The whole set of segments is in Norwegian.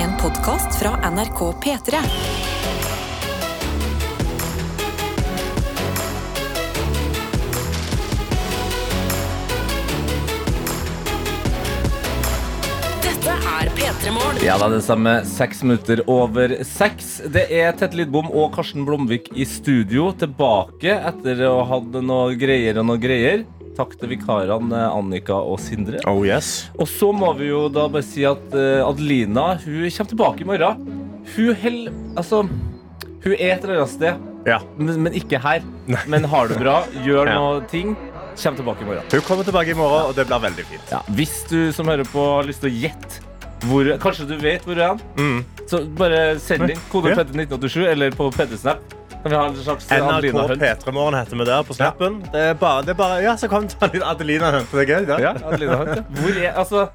En podkast fra NRK P3. Dette er P3 Morgen. Ja, da er det samme seks minutter over seks. Det er Tette Lidbom og Karsten Blomvik i studio, tilbake etter å ha hatt noe greier og noe greier. Takk til vikarene Annika og Sindre. Oh yes. Og så må vi jo da bare si at eh, Adelina hun kommer tilbake i morgen. Hun hell... Altså, hun er et eller annet sted, Ja. men, men ikke her. Men har det bra, gjør Ja. noe ting, kommer tilbake i morgen. Hun kommer tilbake i morgen, og det blir veldig fint. Ja, hvis du som hører på har lyst til å gjette hvor Kanskje du vet hvor du er? Mm. Så bare send inn kode Ja. PT1987 eller på P3snap. Kan vi ha en slags NRK Adelina-hunt? P3 Morgen heter vi der på snappen. Det er bare, det er bare, ja, så kom Adelina Hunt. Det er gøy, det. Ja, Adelina-hunt. ja. Hvor er altså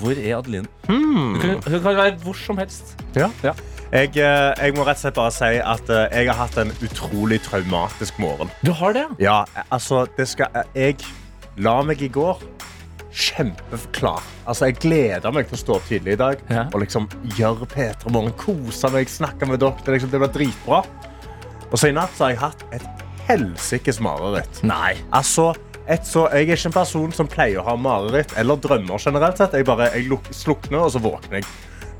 Hvor er Adeline? Hun, kan, hun kan være hvor som helst. Ja. Ja. Jeg, eh, jeg må rett og slett bare si at eh, jeg har hatt en utrolig traumatisk morgen. Du har det? Ja, altså, det skal Jeg la meg i går kjempeklar. Altså, jeg gleder meg til å stå opp tidlig i dag Ja. og liksom gjøre P3 Morgen, kose meg, snakke med dere. Det, liksom, det blir dritbra. Og så i natt så har jeg hatt et helsikes mareritt. Nei. Altså, et så, jeg er ikke en person som pleier å ha mareritt eller drømmer generelt sett. Jeg bare jeg luk, slukner, og så våkner jeg.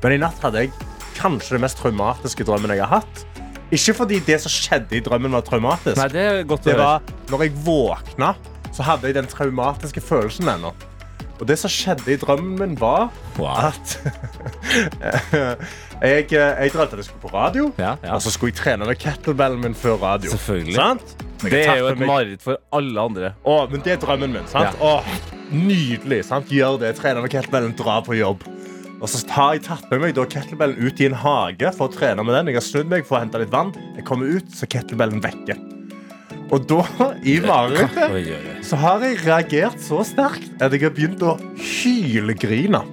Men i natt hadde jeg kanskje den mest traumatiske drømmen jeg har hatt. Ikke fordi det som skjedde i drømmen var traumatisk. Nei, det er godt å Det var når jeg våkna, så hadde jeg den traumatiske følelsen ennå. Og det som skjedde i drømmen min, var Wow. at jeg, jeg drømte at jeg skulle på radio, Ja, ja. og så skulle jeg trene med kettlebellen min før radio. Selvfølgelig. Sant? Det er jo et mareritt for alle andre. Å, men det er drømmen min. Sant? Åh, nydelig. Sant? Gjør det. Trene med kettlebellen, dra på jobb. Og så har jeg tatt med meg da kettlebellen ut i en hage for å trene med den. Jeg har snudd meg for å hente litt vann. Jeg kommer ut, så kettlebellen vekke. Og da, i marerittet, så har jeg reagert så sterkt at jeg har begynt å hylgrine.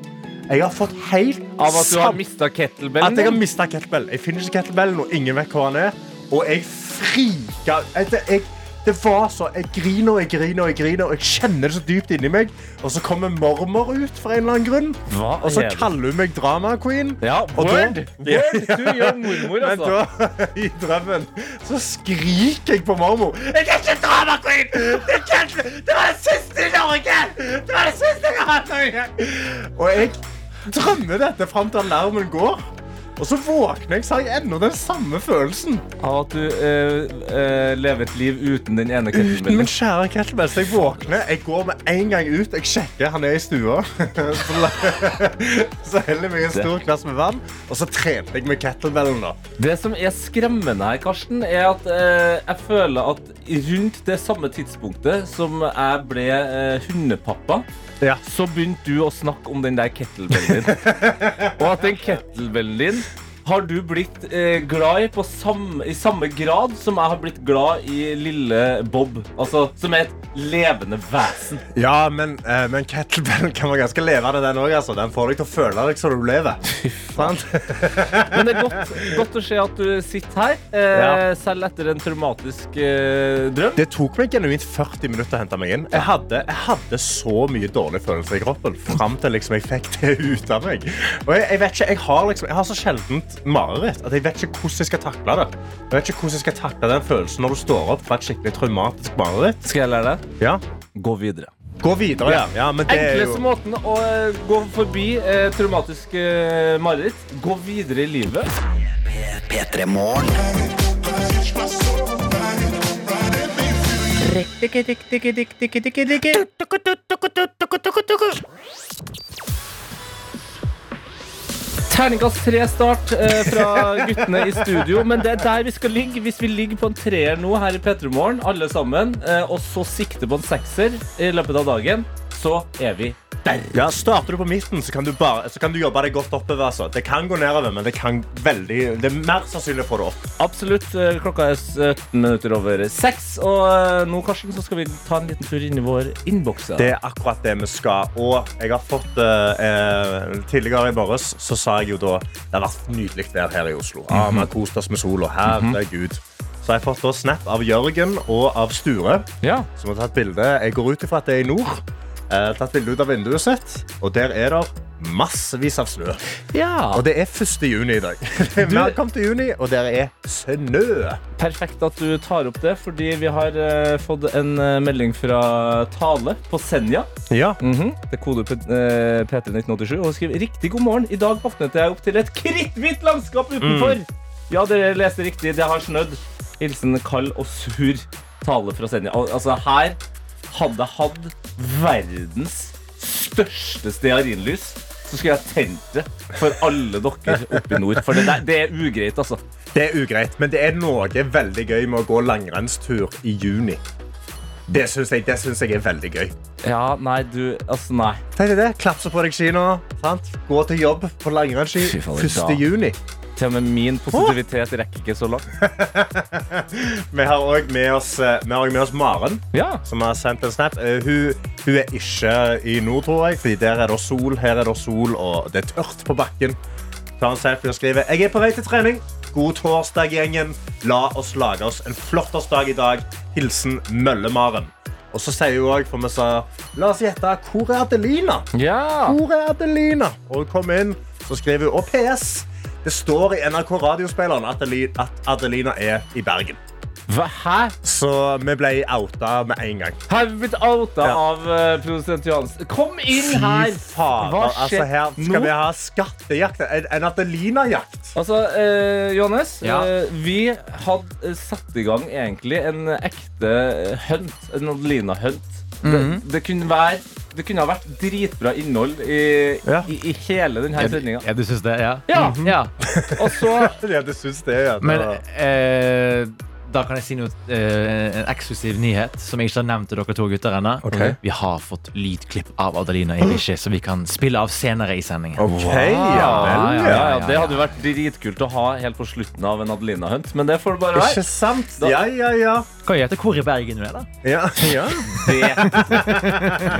Jeg har fått helt Av at du har mista kettlebellen? at jeg har mista kettlebell. Jeg finner ikke kettlebellen, og ingen vet hvor han er. Og jeg frika det, jeg, det var så Jeg griner og jeg griner og jeg griner, og jeg kjenner det så dypt inni meg. Og så kommer mormor ut for en eller annen grunn, Hva og så er kaller hun meg drama queen. Ja, word. da- word! Du gjør mormor, Men altså. da, i drømmen, så skriker jeg på mormor. Jeg er ikke drama queen! Det, ikke, det var det siste i Norge! Det var det siste jeg har hatt i Norge! Og jeg drømmer dette fram til alarmen går. Og så våkner jeg, så har jeg ennå den samme følelsen. Av at du eh, eh, lever et liv uten den ene Uten kettlebellen. min kjære kettlebell. Så jeg våkner, jeg går med en gang ut, jeg sjekker, han er i stua. Så heller jeg meg en stor glass med vann, og så trente jeg med kettlebellen. da. Det som er skremmende her, Karsten, er at eh, jeg føler at rundt det samme tidspunktet som jeg ble eh, hundepappa, Ja. så begynte du å snakke om den der kettlebellen din. Og at den kettlebellen din har du blitt eh, glad i på samme, i samme grad som jeg har blitt glad i lille Bob. Altså, som er et levende vesen. Ja, men, eh, men kettlebellen kan være ganske levende, den òg. Altså. Den får deg til å føle deg som du lever. Sant? Men det er godt, godt å se at du sitter her, eh, selv etter en traumatisk eh, drøm. Det tok meg genuint 40 minutter å hente meg inn. Jeg hadde, jeg hadde så mye dårlige følelser i kroppen fram til liksom jeg fikk det ut av meg. Og jeg, jeg, vet ikke, jeg, har liksom, jeg har så sjeldent mareritt at jeg vet ikke hvordan jeg skal takle det. Jeg vet ikke hvordan jeg skal takle den følelsen når du står opp fra et skikkelig traumatisk mareritt. Skal jeg lære deg? Ja. Gå videre. Gå videre, ja. ja men det er Enkleste jo... måten å eh, gå forbi eh, traumatisk eh, mareritt. Gå videre i livet. P3 Morgen. Terningkast tre start eh, fra guttene i studio. Men det er der vi skal ligge. Hvis vi ligger på en treer nå her i P3 Morgen, alle sammen, eh, og så sikter på en sekser i løpet av dagen, så er vi der. Ja, starter du på midten, så kan du, bare, så kan du jobbe deg godt oppover. Altså. Det kan gå nedover, men det, kan veldig, det er mer sannsynlig å få det opp. Absolutt. eh, Klokka er 17 minutter over seks. Og eh, nå Karsten, så skal vi ta en liten tur inn i vår innboks. Det er akkurat det vi skal. Og jeg har fått eh, eh, Tidligere i morges så sa jeg jo da Det har vært nydelig vær her i Oslo. Ah, vi har kost oss med sola. Herregud. Så jeg har jeg fått snap av Jørgen og av Sture, Ja. som har tatt bilde. Jeg går ut ifra at det er i nord. Eh, tatt bilde ut av vinduet sitt, og der er det massevis av snø. Ja. Og det er 1. juni i dag. Vi har kommet til juni, og der er snø. Perfekt at du tar opp det, fordi vi har uh, fått en uh, melding fra Tale på Senja. Ja. Mhm. Det er kode eh, P31987 og hun skriver Riktig god morgen. I dag våknet jeg opp til et kritthvitt landskap utenfor. Ja, dere leste riktig. Det har snødd. Hilsen kald og sur tale fra Senja. Al altså, her hadde jeg hatt verdens største stearinlys. Så skulle jeg tent det for alle dere oppe i nord. For det, der, det er ugreit, altså. Det er ugreit, men det er noe veldig gøy med å gå langrennstur i juni. Det syns jeg, jeg er veldig gøy. Ja, nei, du Altså, nei. Tenk deg det. Klapse på deg ski nå. Sant? Gå til jobb på langrennsski Fy 1. juni. Til og med min positivitet rekker ikke så langt. Vi har òg med, oss, eh, med oss Maren, Ja. som har sendt en snap. Eh, Hun, hun er ikke i nord, tror jeg, Fordi der er det sol, her er det sol, og det er tørt på bakken. Tar en selfie og skriver Jeg er på vei til trening. God torsdag, gjengen. La oss lage oss en flottersdag i dag. Hilsen Mølle-Maren. Og så sier hun òg, for vi sa La oss gjette. Hvor er Adelina? ja. Hvor er Adelina? Og hun kom inn, så skriver hun Og PS. Det står i NRK Radiospilleren at Adeli- at Adelina er i Bergen. Hva, hæ? Så vi ble outa med en gang. Har vi blitt outa Ja. av uh, produsent Johans. Kom inn her! fader. Hva Altså, her her nå? skal vi ha skattejakt. En, en Adelina-jakt. Altså, uh, Johannes, Ja. Uh, vi hadde satt i gang egentlig en ekte hunt. En Adelina-hunt. Mhm. det, det, kunne være, det kunne ha vært dritbra innhold i, Ja. i, i hele denne sendinga. Ja, du syns det? Ja. Ja. ja. Og så Ja, du syns det, ja. Det Men var- eh, da kan jeg si noe, uh, en eksklusiv nyhet som jeg ikke har nevnt til dere to gutter ennå. Okay. Vi har fått lydklipp av Adelina Ibishi som vi kan spille av senere i sendingen. OK, ja vel. ja, Ja. ja, ja, Det hadde jo vært dritkult å ha helt på slutten av en Adelina-hunt, men det får det bare Ikke være. Da. Ja, ja, ja. Kan jeg hete i Bergen du er, da? ja, ja. Det.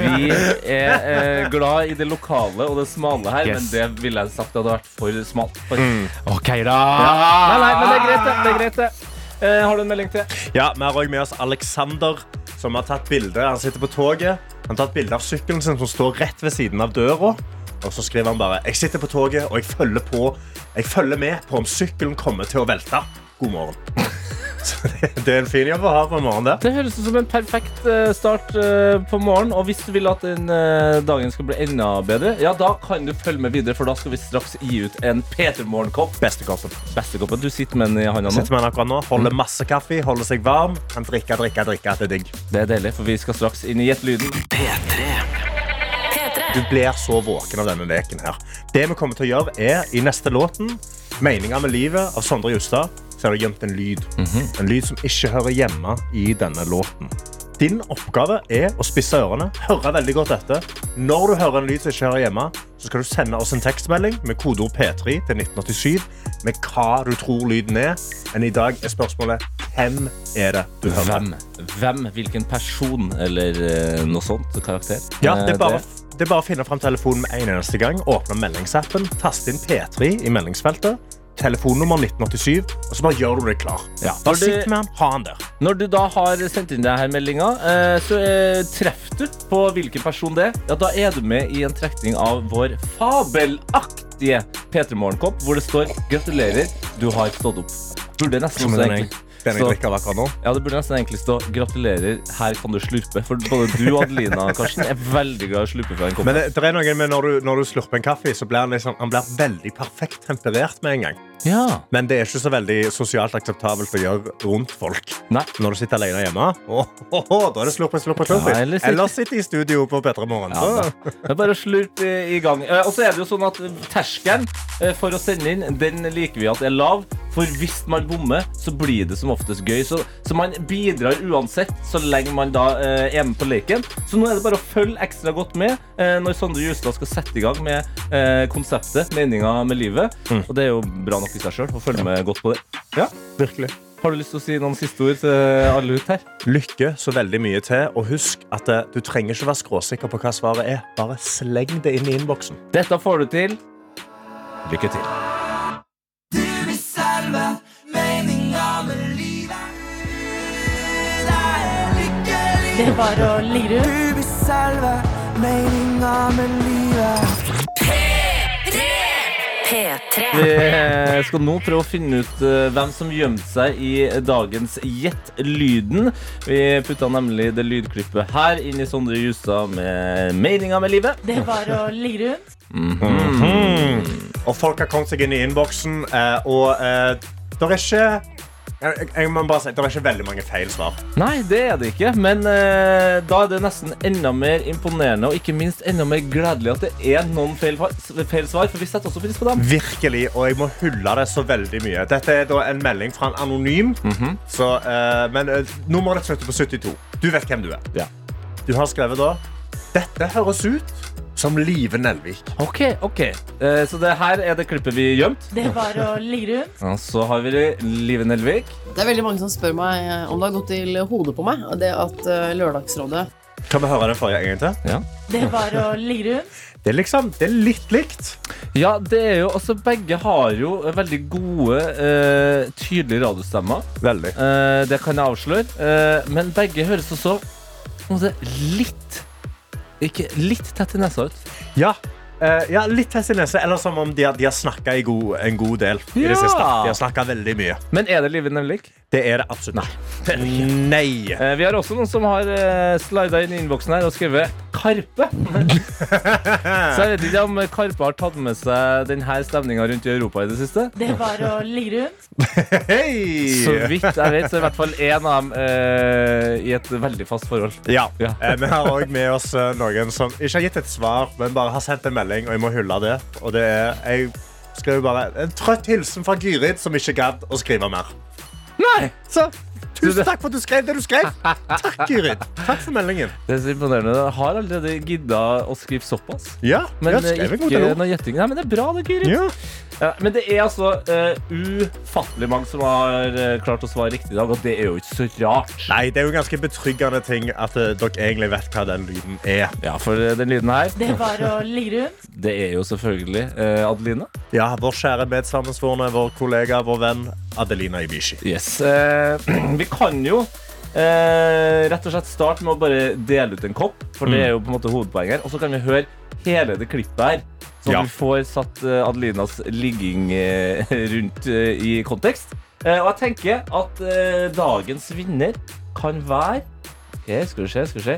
Vi er eh, glad i det lokale og det smale her, Yes. men det ville jeg sagt hadde vært for smalt. For. OK, da. Nei, nei, men det er greit, det. det, er greit, det. Eh, har du en melding til? Ja, Vi har også med oss Alexander, som har tatt bilde. Han sitter på toget. Han har tatt bilde av sykkelen sin som står rett ved siden av døra. Og så skriver han bare Jeg sitter på toget og jeg følger, på, jeg følger med på om sykkelen kommer til å velte. God morgen. Så det, det er en fin jobb å ha på morgenen morgen der. Det høres ut som en perfekt eh, start eh, på morgenen. Og hvis du vil at den eh, dagen skal bli enda bedre, ja, da kan du følge med videre, for da skal vi straks gi ut en Peter Morgen-kopp. Beste koppen. Bestekoppen. Du sitter med den i handa nå. Sitter med den akkurat nå, Holder masse kaffe, holder seg varm. Kan drikke, drikke, drikke. Det er digg. Det er deilig, for vi skal straks inn i Gjett lyden. P3. Du blir så våken av denne leken her. Det vi kommer til å gjøre er, i neste låten, Meninga med livet av Sondre Justad, så er det gjemt en lyd. En lyd som ikke hører hjemme i denne låten. Din oppgave er å spisse ørene, høre veldig godt etter. Når du hører en lyd som ikke hører hjemme, så skal du sende oss en tekstmelding med kodeord P3 til 1987 med hva du tror lyden er. Men i dag er spørsmålet hvem er det du hører? Hvem? Hvem? Hvilken person? Eller eh, noe sånt? Karakter? Ja, det er Eh, bare, det er bare å finne fram telefonen med en eneste gang. Åpne meldingsappen, taste inn P3 i meldingsfeltet. Telefonnummer 1987, og så bare gjør du deg klar. Ja, Da for det- med ha han der. Når du da har sendt inn denne meldinga, eh, så eh, treffer du på hvilken person det er. Ja, da er du med i en trekning av vår fabelaktige P3 Morgenkopp, hvor det står 'Gratulerer, du har stått opp'. Burde nesten også egentlig jeg, den jeg drikker akkurat nå. Ja, det burde nesten egentlig stå 'Gratulerer, her kan du slurpe'. For både du og Adelina Karsten, er veldig glad i å slurpe fra en kopp. Men det, det er noe med når du, når du slurper en kaffe, så blir den liksom, han blir veldig perfekt temperert med en gang. Ja. Men det er ikke så veldig sosialt akseptabelt å gjøre rundt folk. Nei. Når du sitter alene hjemme, åh, oh, oh, da er det slurpe, slurpe, slurp. Ja, eller sitte- eller sitte i studio på P3 Morgen. Ja. Det er bare slurpe i, gang. Eh, og så er det jo sånn at terskelen eh, for å sende inn, den liker vi at er lav. For hvis man bommer, så blir det som oftest gøy. Så, så man bidrar uansett, så lenge man da eh, er med på leken. Så nå er det bare å følge ekstra godt med eh, når Sondre Justad skal sette i gang med eh, konseptet Meninga med livet. Og det er jo bra nok i seg sjøl å følge med godt på det. Ja. Virkelig. Har du lyst til å si noen siste ord til alle ut her? Lykke så veldig mye til, og husk at eh, du trenger ikke være skråsikker på hva svaret er. Bare sleng det inn i innboksen. Dette får du til. Lykke til. Du reserve, med livet. Det er bare å lire ut. Du vil selve meninga med livet. P3. Vi eh, skal nå prøve å finne ut eh, hvem som gjemte seg i dagens Gjett lyden. Vi putta nemlig det lydklippet her inn i Sondre Justad med meninga med livet. Det er bare å ligge rundt. Mhm. Og folk har kommet seg inn i innboksen, eh, og det er ikke jeg, jeg må bare si, Det er ikke veldig mange feil svar. Nei, det er det ikke, men eh, da er det nesten enda mer imponerende og ikke minst enda mer gledelig at det er noen feil, feil svar, for vi setter også pris på dem. Virkelig, og jeg må hylle det så veldig mye. Dette er da en melding fra en anonym. så, eh, men eh, nummeret slutter på 72. Du vet hvem du er. Ja. Du har skrevet da Dette høres ut som Live Nelvik. Ok, ok. Eh, så det her er det klippet vi gjemt. Det er bare å ligge rundt. Og så har vi Live Nelvik. Det er veldig mange som spør meg eh, om det har gått til hodet på meg. Det at eh, Lørdagsrådet Kan vi høre den forrige en gang til? Det bare å ligge rundt. Det er liksom, det er litt likt. Ja, det er jo, altså Begge har jo veldig gode, eh, tydelige radiostemmer. Veldig. Eh, det kan jeg avsløre. Eh, men begge høres også på en måte, litt Ikke litt tett i nesa ut. Ja. Eh, ja, litt test i nese, eller som om de har, de har snakka en god del i det siste. De har snakka veldig mye. Men er det livet nemlig? Det er det absolutt. Nei. Nei. Uh, vi har også noen som har uh, slida inn i innboksen her og skrevet Karpe. Så jeg vet ikke om Karpe har tatt med seg denne stemninga rundt i Europa i det siste. Det var å ligge rundt. Hei! Så vidt jeg vet, så er i hvert fall én av dem uh, i et veldig fast forhold. Ja. Ja. Eh, vi har òg med oss eh, noen som ikke har gitt et svar, men bare har sendt en melding, og jeg må hylle det. Og det er jeg skrev bare en trøtt hilsen fra Gyrid, som ikke gadd å skrive mer. Nei! Så tusen takk for at du skrev det du skrev. Takk, Gyrid. Takk for meldingen. Det er så imponerende. Jeg har allerede gidda å skrive såpass. Ja, Men jeg eh, skrev god ikke noe. Nei, men det er bra, det, Gyrid. Ja. Ja, men det er altså uh, ufattelig mange som har uh, klart å svare riktig i dag, og det er jo ikke så rart. Nei, det er jo ganske betryggende ting at uh, dere egentlig vet hva den lyden er. Ja, for den lyden her, Det var å ligge rundt. det er jo selvfølgelig Adelina. Ja, Vår kjære medsammensvorne, vår kollega, vår venn Adelina Ibishi. Yes. Vi kan jo eh, rett og slett Start med å bare dele ut en kopp, for det er jo på en måte hovedpoenget her. Og så kan vi høre hele det klippet her, så Ja. vi får satt eh, Adelinas ligging eh, rundt eh, i kontekst. Eh, og jeg tenker at eh, dagens vinner kan være Ok, skal vi se, skal vi se.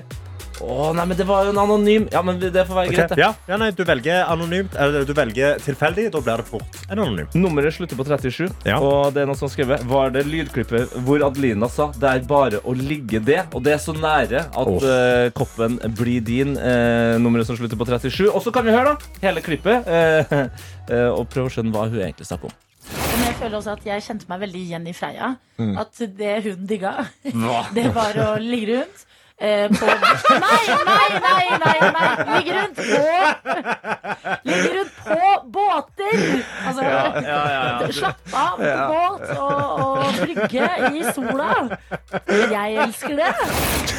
Å, nei, men det var jo en anonym. Ja, men det får være okay. greit, det. Ja, ja, nei, du velger anonymt, eller du velger tilfeldig, da blir det fort en anonym. Nummeret slutter på 37, Ja. og det er noen som har skrevet Var det lydklippet hvor Adelina sa Det er bare å ligge det Og det er så nære at oh. uh, koppen blir din Uh, Nummeret som slutter på 37 Og så kan vi høre da, hele klippet uh, eh, Og prøve å skjønne hva hun egentlig snakker om Men jeg føler også at jeg kjente meg veldig igjen i Freia. Mm. At det hun digga, det var å ligge rundt. Eh, på Nei, nei, nei, nei! nei. Ligger rundt på Ligger rundt på båter! Altså, slappe av på båt og, og brygge i sola. Jeg elsker det.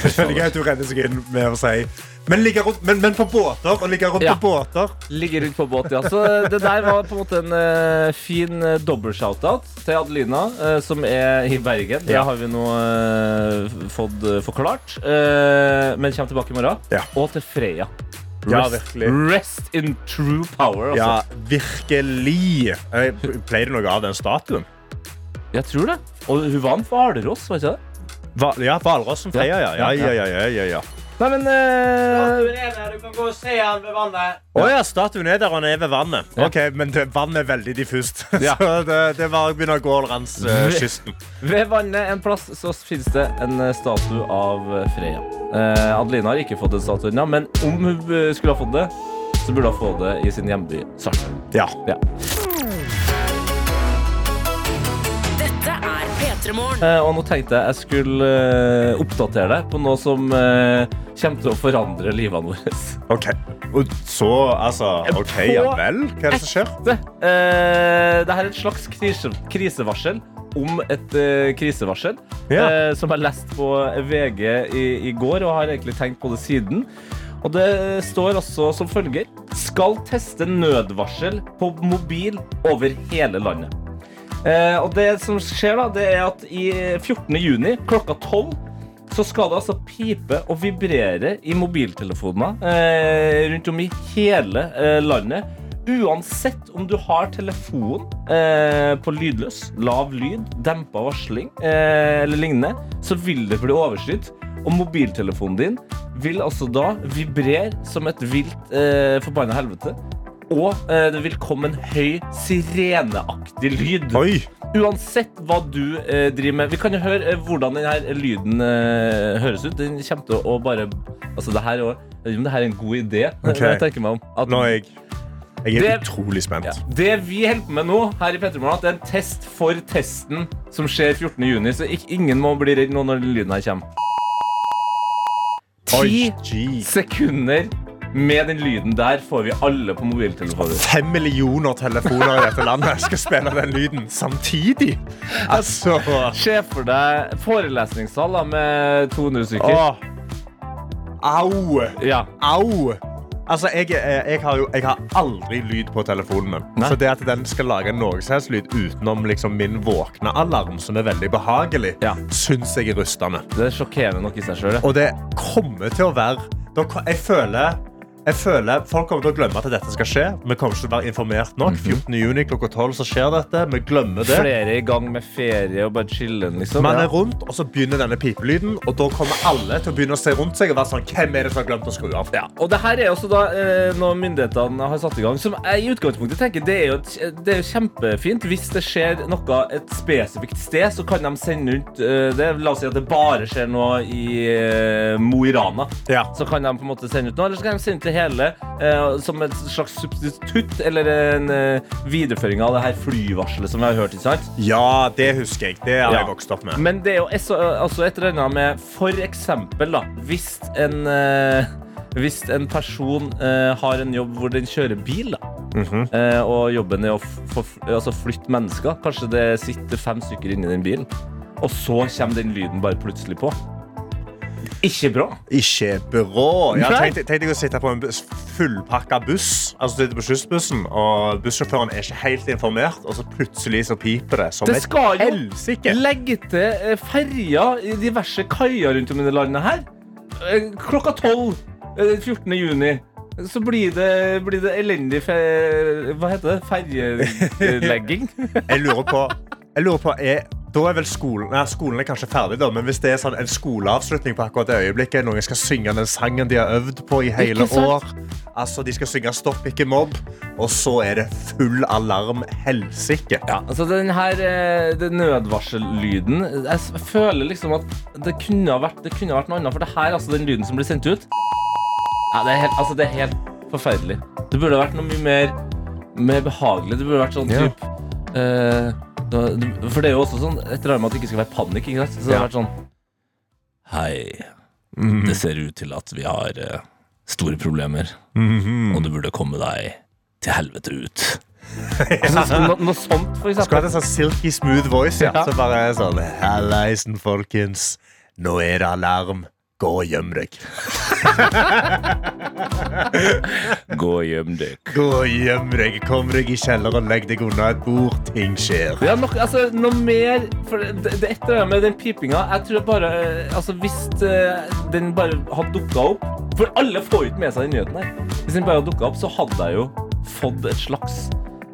Det er gøy at du redder seg inn med å si men, rundt, men, men på båter, og ligge rundt Ja. på båter. Ligger rundt på båt, ja Så det der var på en måte en uh, fin uh, dobbelt-shoutout Til Adelina, uh, som er i Bergen Det Ja. har vi nå uh, fått eh, forklart Eh, Men kommer tilbake i morgen Ja. Og til Freya Ja, Rest- virkelig. Rest in true power altså. Ja, virkelig. Ble det noe av den statuen? Jeg tror det Og hun var en Hvalross, var ikke det? Va ja, Hvalrossen Freya, ja. Ja, ja, ja, ja, ja, ja. Nei, men der, Du kan gå og se han ved vannet. Å ja, statuen er der, og han er ved vannet. Ja. Ok, Men det, vannet er veldig diffust. Ja. Så det, det var, begynner å gå langs uh, kysten. Ved vannet en plass så finnes det en eh, statue av eh, Freya Uh, Adelina har ikke fått en statue ennå Men om hun eh, skulle ha fått det Så burde hun få det i sin hjemby Sartre Ja. Ja. Eh, og nå tenkte jeg jeg skulle eh, oppdatere deg på noe som eh, kommer til å forandre livene våre. OK. Og så, altså OK, ja vel? Hva er det som skjer? Det, eh, det her er et slags krise, krisevarsel om et eh, krisevarsel Ja. eh, som jeg leste på VG i, i går og har egentlig tenkt på det siden. Og det står også som følger Skal teste nødvarsel på mobil over hele landet. Eh, og det som skjer da, det er at i 14. juni klokka 12 så skal det altså pipe og vibrere i mobiltelefoner eh, rundt om i hele eh, landet uansett om du har telefonen eh, på lydløs, lav lyd, dempa varsling eh, eller lignende, så vil det bli overskydd. Og mobiltelefonen din vil altså da vibrere som et vilt eh, forbanna helvete. Og eh, det vil komme en høy sireneaktig lyd. Oi! Uansett hva du eh, driver med. Vi kan jo høre eh, hvordan denne lyden eh, høres ut. Den kommer til å bare Altså, det her er jo Jeg vet ikke om det her er en god idé. Ok. Jeg tenker meg om at Nå er jeg, jeg er Det- utrolig spent. ja. Det vi holder på med nå, her i Petremorgen, det er en test for testen som skjer 14. juni, så ikke, ingen må bli redd nå når den lyden her kommer. Oi, Ti jeez. sekunder med den lyden der får vi alle på mobiltelefoner. Fem millioner telefoner i dette landet skal spille den lyden samtidig. Altså Se for deg forelesningssal med 200 stykker. Åh. Au! Ja. Au! Altså, jeg, eh, jeg, har jo, jeg har aldri lyd på telefonen min. Nei. Så det at den skal lage noe som helst lyd utenom liksom, min våkne alarm, som er veldig behagelig, Ja. syns jeg er rustende. Det er sjokkerende nok i seg sjøl. Og det kommer til å være Jeg føler jeg føler Folk kommer til å glemme at dette skal skje. Vi kommer ikke til å være informert nok. 14. juni klokka 12 så skjer dette. Vi glemmer det. Flere er i gang med ferie og bare chillen, liksom. Man er rundt, og så begynner denne pipelyden, og da kommer alle til å begynne å se rundt seg og være sånn Hvem er det som har glemt å skru av? Ja, og det her er også da eh, noe myndighetene har satt i gang Som jeg i utgangspunktet tenker Det er jo, det er jo kjempefint Hvis det skjer noe et spesifikt sted Så kan de sende ut eh, det La oss si at det bare skjer noe i eh, Mo i Rana Ja. Så kan de på en måte sende ut noe Eller så kan de sende ut det hele eh, Som et slags substitutt Eller en eh, videreføring av det her flyvarselet Som vi har hørt, ikke sant? Ja, det husker jeg. Det har jeg vokst opp med. Men det er jo også, altså et eller annet med For eksempel da Hvis en eh, Hvis en person eh, har en jobb hvor den kjører bil da Mhm. eh, Og jobben er å f- få- altså flytte mennesker Kanskje det sitter fem stykker inni i den bilen Og så kommer den lyden bare plutselig på Ikke bra Ikke bra. Ja, tenk, tenk deg å sitte på en buss, fullpakka buss, altså sitte på skyssbussen, og bussjåføren er ikke helt informert, og så plutselig så piper det som Det skal jo helsike. legge til ferjer i diverse kaier rundt om i det landet her. Eh, Klokka tolv eh, 14. juni. Så blir det, blir det elendig fe, Hva heter det? Ferjelegging? Jeg lurer på, jeg lurer på er, da er vel skolen, nei, skolen er kanskje ferdig, da, men hvis det er sånn en skoleavslutning på akkurat det øyeblikket, noen skal synge den sangen de har øvd på i hele år, altså de skal synge Stopp ikke mobb, og så er det full alarm helsike. Ja, altså den her eh, den nødvarsellyden Jeg føler liksom at det kunne ha vært, det kunne ha vært noe annet. For det her, altså den lyden som blir sendt ut ja, det, er helt, altså, det er helt forferdelig. Det burde vært noe mye mer, mer behagelig. Det burde vært sånn Ja. typ eh, da- det- For det er jo også sånn et eller annet med at det ikke skal være panikk. Ikke sant? Så det har vært sånn Hei, det ser ut til at vi har eh, store problemer, Mhm. og du burde komme deg til helvete ut. altså, noe, noe sånt, for Skulle eksempel. hatt en sånn silky smooth voice, ja. Ja. Så bare sånn Hallaisen, folkens. Nå er det alarm. Gå og gjem deg. Gå og gjem deg. Gå og gjem deg. Kom deg i kjelleren, legg deg unna et bord. Ting skjer. Ja, nok, altså, noe mer For det, det er et eller annet med den pipinga Jeg tror bare eh, Altså, hvis eh, den bare hadde dukka opp For alle får jo ikke med seg den nyheten her. Hvis den bare hadde dukka opp, så hadde jeg jo fått et slags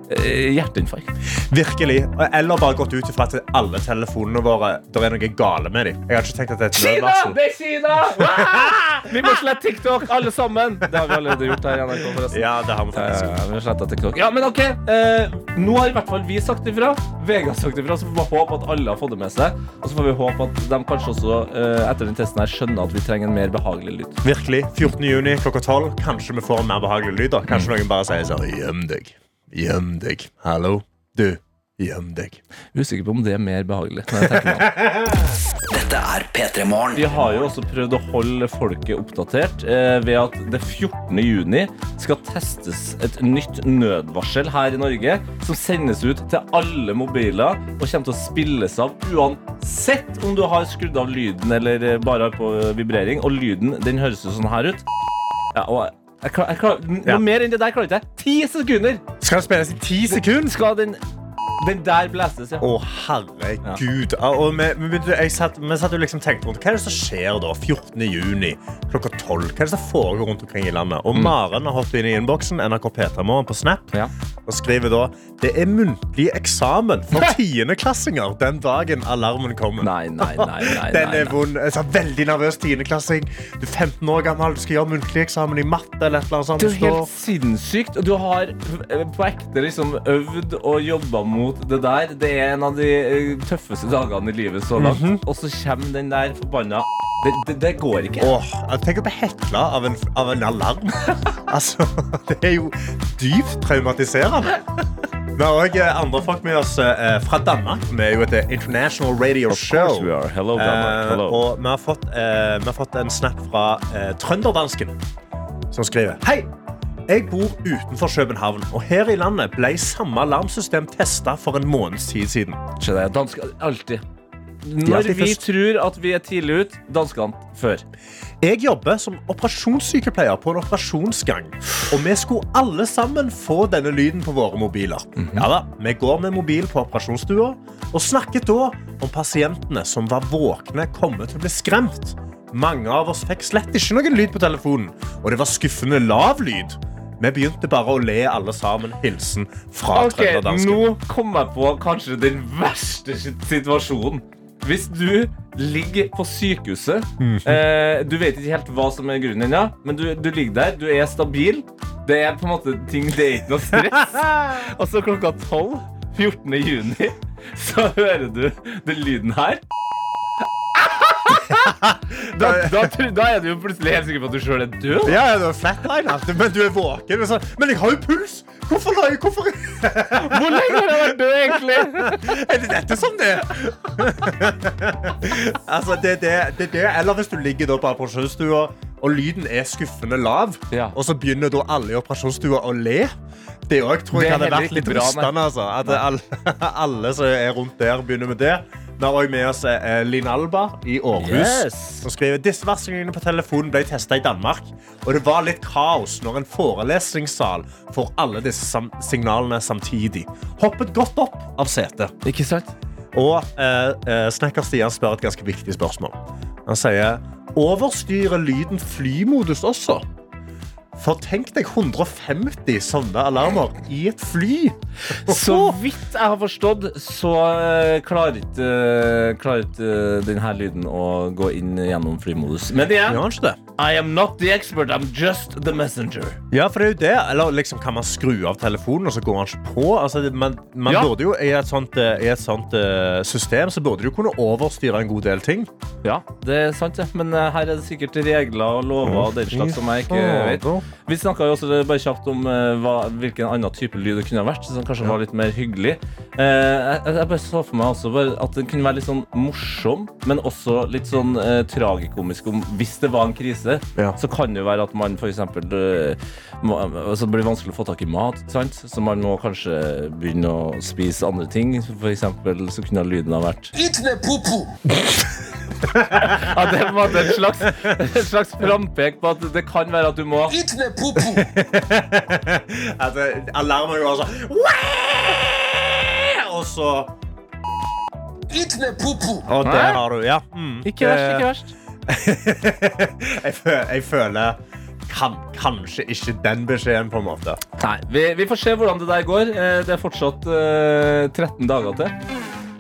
hjerteinfarkt. Virkelig. Eller bare gått ut ifra at alle telefonene våre Det er noe gale med dem. Jeg har ikke tenkt at det er et Kina! nødvarsel. Det er Kina! Ah! Vi må slette TikTok, alle sammen. Det har vi allerede gjort her i NRK, forresten. Ja, det har vi faktisk gjort. ja, vi har TikTok. Ja, men ok. Eh, nå har i hvert fall vi sagt ifra. VG har sagt ifra, så vi får håpe at alle har fått det med seg. Og så får vi håpe at de kanskje også eh, etter den testen her skjønner at vi trenger en mer behagelig lyd. Virkelig. 14. juni klokka 12. Kanskje vi får en mer behagelig lyd. da. Kanskje noen bare sier sånn Gjem deg. Gjem deg. Hallo? Du. Gjem deg. Usikker på om det er mer behagelig. Dette er P3 Morgen. Vi har jo også prøvd å holde folket oppdatert eh, ved at det 14. juni skal testes et nytt nødvarsel her i Norge som sendes ut til alle mobiler og kommer til å spilles av uansett om du har skrudd av lyden eller eh, bare har på vibrering. Og lyden den høres jo sånn her ut. Ja, og jeg klar, jeg klar, noe Ja. mer enn det der klarer jeg ikke. Ti sekunder Skal den spilles i ti sekunder? skal den Den der blæses, ja. Å, herregud. Ja. Og vi, vi, jeg satt, vi satt jo liksom tenkte rundt Hva er det som skjer da? 14. juni klokka 12. Hva er det som foregår rundt omkring i landet? Og Maren har hoppet inn i innboksen NRK P3morgen på Snap Ja. og skriver da Det er muntlig eksamen for tiendeklassinger den dagen alarmen kommer. Nei, nei, nei. nei, Den er vond. Jeg sa, veldig nervøs tiendeklassing. Du er 15 år gammel, du skal gjøre muntlig eksamen i matte eller et eller annet sånt. Det er helt sinnssykt. Og du har eh, på ekte liksom øvd og jobba mot det der. Det er en av de eh, tøffeste dagene i livet så langt. Mhm. Og så kommer den der forbanna det, det, det går ikke. Åh, jeg tenker å bli hekla av en, av en alarm. altså, det er jo dypt traumatiserende. Vi har òg andre folk med oss eh, fra Danmark. Vi er jo et eh, international radio Of we show. are. Hello. Eh, og vi har, fått, eh, vi har fått en snap fra eh, trønderdansken, som skriver Hei! Jeg bor utenfor København, og her i landet ble samme alarmsystem testa for en måneds tid siden. Se jeg, dansker alltid. Når vi tror at vi er tidlig ut, danskene før. Jeg jobber som operasjonssykepleier på en operasjonsgang. Og vi skulle alle sammen få denne lyden på våre mobiler. Ja da, Vi går med mobil på operasjonsstua og snakket da om pasientene som var våkne, kommer til å bli skremt. Mange av oss fikk slett ikke noen lyd på telefonen, og det var skuffende lav lyd. Vi begynte bare å le alle sammen. Hilsen fra Ok, trønderdansken. Nå kom jeg på kanskje den verste situasjonen. Hvis du ligger på sykehuset eh, Du vet ikke helt hva som er grunnen ennå, men du, du ligger der, du er stabil. Det er på en måte ting, det er ikke noe stress. Og så klokka 12, 14. juni, så hører du den lyden her. Da, da, da er du jo plutselig helt sikker på at du sjøl er død. Ja, ja, du er flatline, alt, men du er våken. så- Men jeg har jo puls! Hvorfor la jeg Hvorfor Hvor lenge har jeg vært død, egentlig? Er det dette som det altså, det, er det, det det. Eller hvis du ligger på operasjonsstua, og lyden er skuffende lav, Ja. og så begynner da alle i operasjonsstua å le. Det òg tror jeg hadde vært litt bra, rustende. Altså. At alle, alle som er rundt der, begynner med det. Vi har òg med oss eh, Linn Alba i Århus. Yes. Som skriver disse varslingene på telefonen ble testa i Danmark. Og det var litt kaos når en forelesningssal får alle disse sam signalene samtidig. Hoppet godt opp av setet. Ikke sant? Og eh, eh, Snekker Stian spør et ganske viktig spørsmål. Han sier Overstyrer lyden flymodus også? For tenk deg 150 sånne alarmer i et fly. Så vidt jeg har forstått, så eh, klarer ikke eh, klarer ikke eh, denne lyden å gå inn gjennom flymodus. Men igjen? I am not the expert, I'm just the messenger. Ja, for det er jo det. Eller liksom, kan man skru av telefonen, og så går han ikke på? Altså, man man Ja. burde jo I et sånt, i et sånt system så burde du kunne overstyre en god del ting. Ja, det er sant, ja. Men her er det sikkert regler og lover og den slags som jeg ikke vet. Vi snakka jo også bare kjapt om eh, hva, hvilken annen type lyd det kunne ha vært, som kanskje var litt mer hyggelig. Eh, jeg, bare så for meg også at den kunne være litt sånn morsom, men også litt sånn eh, tragikomisk om hvis det var en krise. Ja. Så kan det jo være at man eksempel eh, må, altså det blir vanskelig å få tak i mat, sant? så man må kanskje begynne å spise andre ting. For eksempel så kunne lyden ha vært Ja, det var en slags, en slags frampek på at det kan være at du må Altså, alarmen går sånn Og så Og Nei. der har du Ja. Mm, Ikke verst, ikke verst. jeg, føler, jeg føler kan, kanskje ikke den beskjeden, på en måte. Nei, vi, vi får se hvordan det der går. Eh, Det er fortsatt uh, 13 dager til.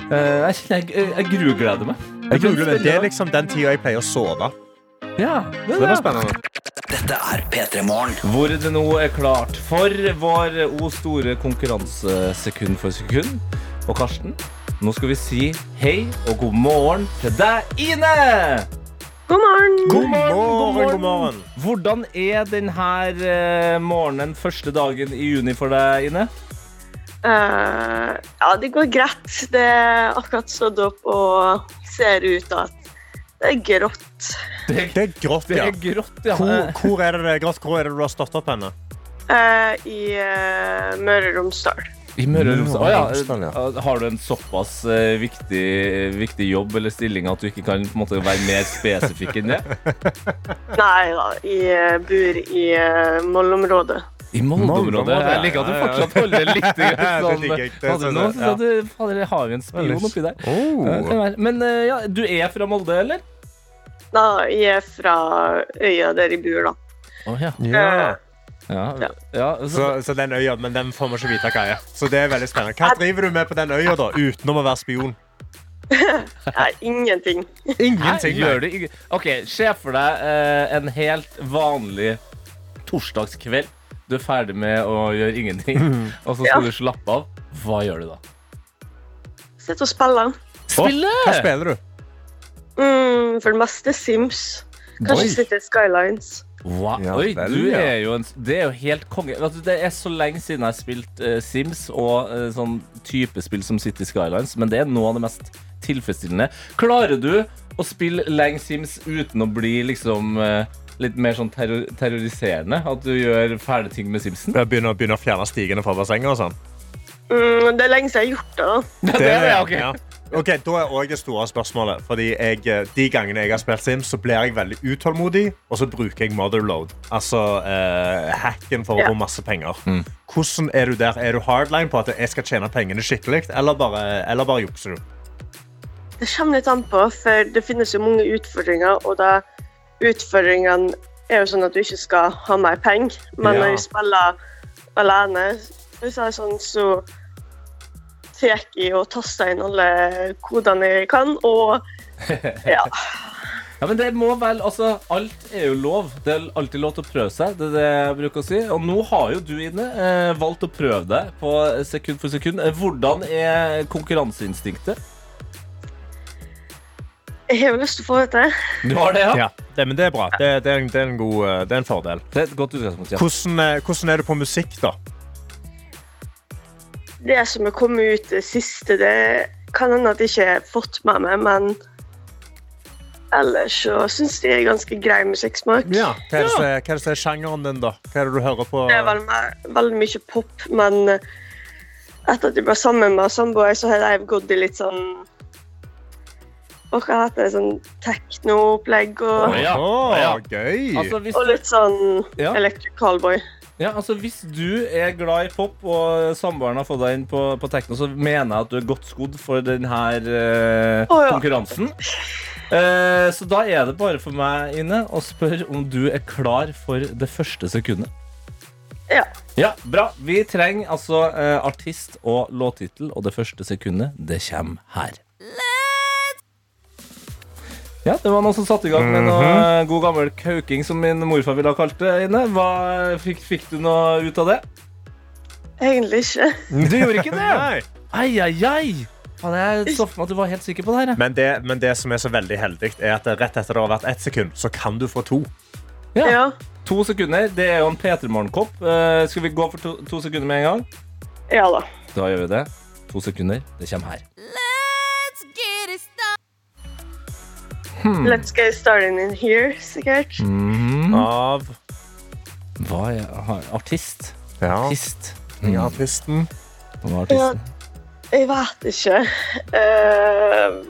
Uh, Jeg jeg, jeg, grugleder meg. Jeg grugleder det. det er liksom den tida jeg pleier å sove. Ja, det Det var spennende. Dette er P3 Morgen. Hvor det nå er klart for vår o store konkurranse sekund for sekund. Og Karsten, nå skal vi si hei og god morgen til deg, Ine! God morgen. God morgen, god morgen. god morgen. Hvordan er denne eh, morgenen, første dagen i juni for deg, Ine? Uh, ja, det går greit. Det er akkurat stått opp og ser ut at det er grått. Det, Det er grått, det er grått, ja. Hvor, hvor, er det grått? hvor er det du har stått opp henne? Uh, I uh, Møre og Romsdal. I Møre og Romsdal. Og Romsdal, ja. Har du en såpass eh, viktig, viktig jobb eller stilling at du ikke kan på en måte, være mer spesifikk enn det? Nei da, jeg eh, bor i uh, Mollområdet. I Molde-området. Jeg liker at du fortsatt holder litt sånn digger jeg. Fader, Nå synes jeg du Fader, jeg har jo en spion oppi der. Oh. Men eh, ja, du er fra Molde, eller? Da jeg er fra øya der jeg bor, da. Oh, ja. Ja. Ja, Ja. ja, så, Så, så den øya, men den får vi ikke vite hva er. Så det er veldig spennende. Hva driver du med på den øya, da, utenom å være spion? Nei, ingenting. Ingenting. Gjør du OK, se for deg eh, en helt vanlig torsdagskveld. Du er ferdig med å gjøre ingenting, og så skal Ja. du slappe av. Hva gjør du da? Sitter og spiller. Spille! Hva spiller du? Mm, for det meste Sims. Kanskje Oi. sitter Skylines. Wow. Ja Oi, vel, du ja. er jo en, det er jo helt konge. Altså, det er så lenge siden jeg har spilt uh, Sims og uh, sånn type spill som City Skylines, men det er noe av det mest tilfredsstillende. Klarer du å spille lenge Sims uten å bli liksom eh, litt mer sånn terror terroriserende? At du gjør fæle ting med Simsen? Jeg begynner, begynner å fjerne stigene fra bassenget og sånn. Mm, det er lenge siden jeg har gjort det. da. det er det, ok. ja. Ok, Da er også det store spørsmålet. Fordi jeg, eh, De gangene jeg har spilt Sims, så blir jeg veldig utålmodig, og så bruker jeg motherload. Altså eh, hacken for å få masse penger. Mm. Hvordan Er du der? Er du hardline på at jeg skal tjene pengene skikkelig, eller bare, eller bare jukser du? Det kommer litt an på, for det finnes jo mange utfordringer, og da utfordringene er jo sånn at du ikke skal ha mer penger. Men Ja. når jeg spiller alene, Hvis jeg er sånn, så tar jeg og taster inn alle kodene jeg kan, og ja. Ja, men det må vel, altså, Alt er jo lov. Det er alltid lov til å prøve seg. Det er det jeg bruker å si. Og nå har jo du inne eh, valgt å prøve deg på sekund for sekund. Eh, Hvordan er konkurranseinstinktet? Jeg har lyst til å få dette. Du har det, ja? Ja, det, men det er bra. Det, det, er, en- det, er en god, eh, det er en fordel. Det er et godt utgangspunkt. Ja. Hvordan, eh, hvordan er du på musikk, da? Det som er kommet ut det siste, det kan hende at jeg ikke har fått med meg, men ellers så syns jeg det er ganske grei musikksmak. Hva er, det, hva er som er sjangeren din, da? Hva er det du hører på? Det er veldig, veldig mye pop, men etter at jeg ble sammen med samboer, så har jeg gått i litt sånn og hva heter det, sånn tekno-opplegg og, ja. oh, Ja. gøy! Altså, hvis og litt sånn Ja. Electric Callboy. ja, altså, hvis du er glad i pop, og samboeren har fått deg inn på, på tekno, så mener jeg at du er godt skodd for denne uh, oh, ja. konkurransen. Uh, så da er det bare for meg, Ine, å spørre om du er klar for det første sekundet. Ja. Ja, bra. Vi trenger altså uh, artist og låttittel, og det første sekundet, det kommer her. Ja, det var noen som satte i gang med noe eh, god gammel kauking, som min morfar ville ha kalt det. inne. Hva, fikk, fikk du noe ut av det? Egentlig ikke. Du gjorde ikke det? Nei. Ai, ai, ai. Faen, jeg så for meg at du var helt sikker på det her. Men det, men det som er så veldig heldig, er at rett etter det har vært ett sekund, så kan du få to. Ja. Ja. To sekunder. Det er jo en P3 Morgen-kopp. Eh, skal vi gå for to, to sekunder med en gang? ja da. Da gjør vi det. To sekunder. Det kommer her. Let's get started in here, sikkert. Mm. Av Hva er Artist. ja, Artist. Mm. ja, artisten. Hva er artisten? Jeg vet ikke. Uh,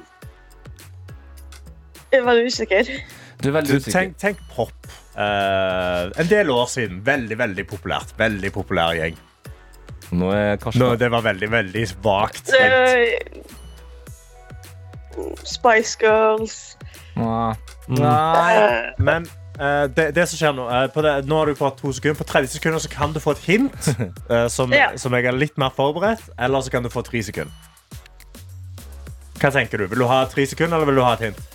jeg er veldig usikker. Du er veldig usikker. tenk, tenk pop. Uh, en del år siden. Veldig, veldig populært. Veldig populær gjeng. Nå er Karsten Nå, det var veldig, veldig vagt. Spice Girls. Nei. Mm. Nei. Men uh, det, det som skjer nå uh, på det, Nå har du fått to sekunder. På 30 sekunder så kan du få et hint uh, som, Ja. som jeg er litt mer forberedt. Eller så kan du få tre sekunder. Hva tenker du? Vil du ha tre sekunder, eller vil du ha et hint?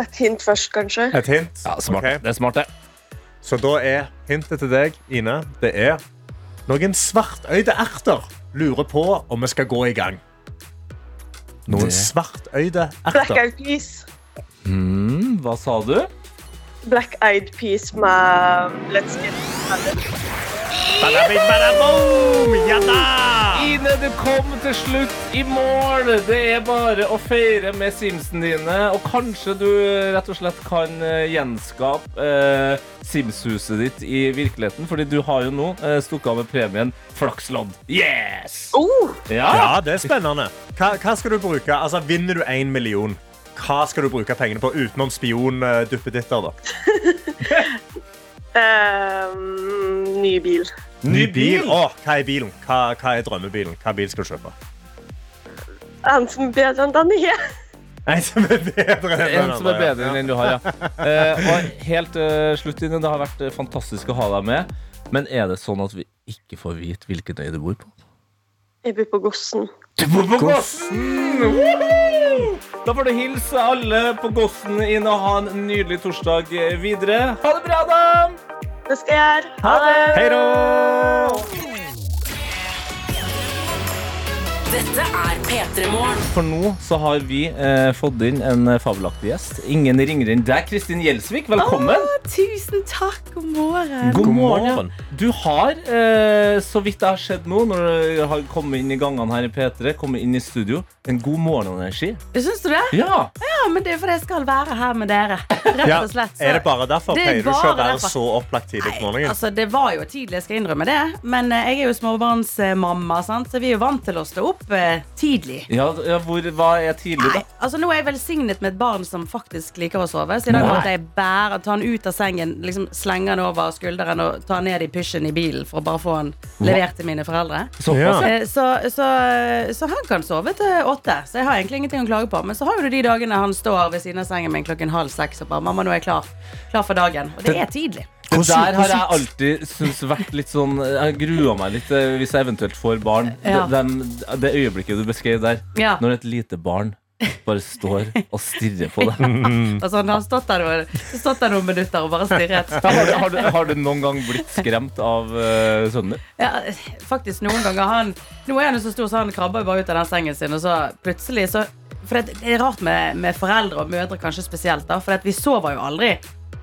et hint først, kanskje. Et hint? Ja, smart. Okay. Det er smart, det. Så da er hintet til deg, Ine, det er noen svartøyde erter lurer på om vi skal gå i gang. Noen Det- svartøyde Black. Eyed Peas. Mm, hva sa du? Black Eyed Peas med Let's Get Started. Badabing, badaboom! Ja da! Ine, du kom til slutt i mål! Det er bare å feire med Simsen dine. Og kanskje du rett og slett kan eh, gjenskape eh, Sims-huset ditt i virkeligheten. Fordi du har jo nå eh, stukket av med premien Flakslodd. Yes! Oh, Ja! Ja, det er spennende. Hva, hva skal du bruke? Altså, Vinner du én million, hva skal du bruke pengene på utenom spionduppeditter? da? Ehm, ny bil. Ny bil? Åh, hva er bilen? Hva, hva er drømmebilen? Hva bil skal du kjøpe? En som er bedre enn den jeg er. En som er bedre enn den En som er bedre enn den du har, ja. Uh, og helt uh, slutt, Ine, det har vært eh, fantastisk å ha deg med. Men er det sånn at vi ikke får vite hvilken øy du bor på? Jeg bor på Gossen. Du bor på Gossen! Woo! Da får du hilse alle på Gossen inn og ha en nydelig torsdag videre. Ha det bra, da! Det skal jeg gjøre. Ha det! Hei da! Dette er P3 Morgen. For nå så har vi eh, fått inn en eh, fabelaktig gjest. Ingen ringere enn deg, Kristin Gjelsvik. Velkommen. Tusen takk, god morgen. God morgen. morgen. Du har, eh, så vidt det har skjedd nå, når du har kommet inn i gangene her i P3, kommet inn i studio, en god morgenenergi. Syns du det? Ja! Ja, men det er fordi jeg skal være her med dere. Rett Ja, og slett. Så- er det bare derfor? Det er Pleier du ikke å bare være derfor. så opplagt tidlig på morgenen? Altså, det var jo tidlig, jeg skal innrømme det. Men eh, jeg er jo småbarnsmamma, sant? så vi er jo vant til å stå opp eh, tidlig. ja, ja hvor, hva er tidlig, Nei, da? altså Nå er jeg velsignet med et barn som faktisk liker å sove. Så i dag Nei. måtte jeg bære, ta han ut av sengen, liksom slenge han over skulderen og ta han ned i pysjen i bilen for å bare få han levert til mine foreldre. Så, Ja. ja. Eh, Så, så, så han kan sove til åtte. Så jeg har egentlig ingenting å klage på. Men så har jo du de dagene han står ved siden av sengen min klokken halv seks og bare 'Mamma, nå er jeg klar, klar for dagen'. Og det er tidlig. Det der har jeg alltid syntes vært litt sånn Jeg grua meg litt eh, hvis jeg eventuelt får barn. Ja. Det, dem- det øyeblikket du beskrev der, Ja. når et lite barn bare står og stirrer på deg. Altså, han har stått der, noen, stått der noen minutter og bare stirret. Har du, har, du, har du noen gang blitt skremt av uh, sønnen din? Ja, faktisk noen ganger han Nå er han jo så stor, så han krabber bare ut av den sengen sin, og så plutselig så For det, det er rart med, med foreldre og mødre kanskje spesielt, da, for at vi sover jo aldri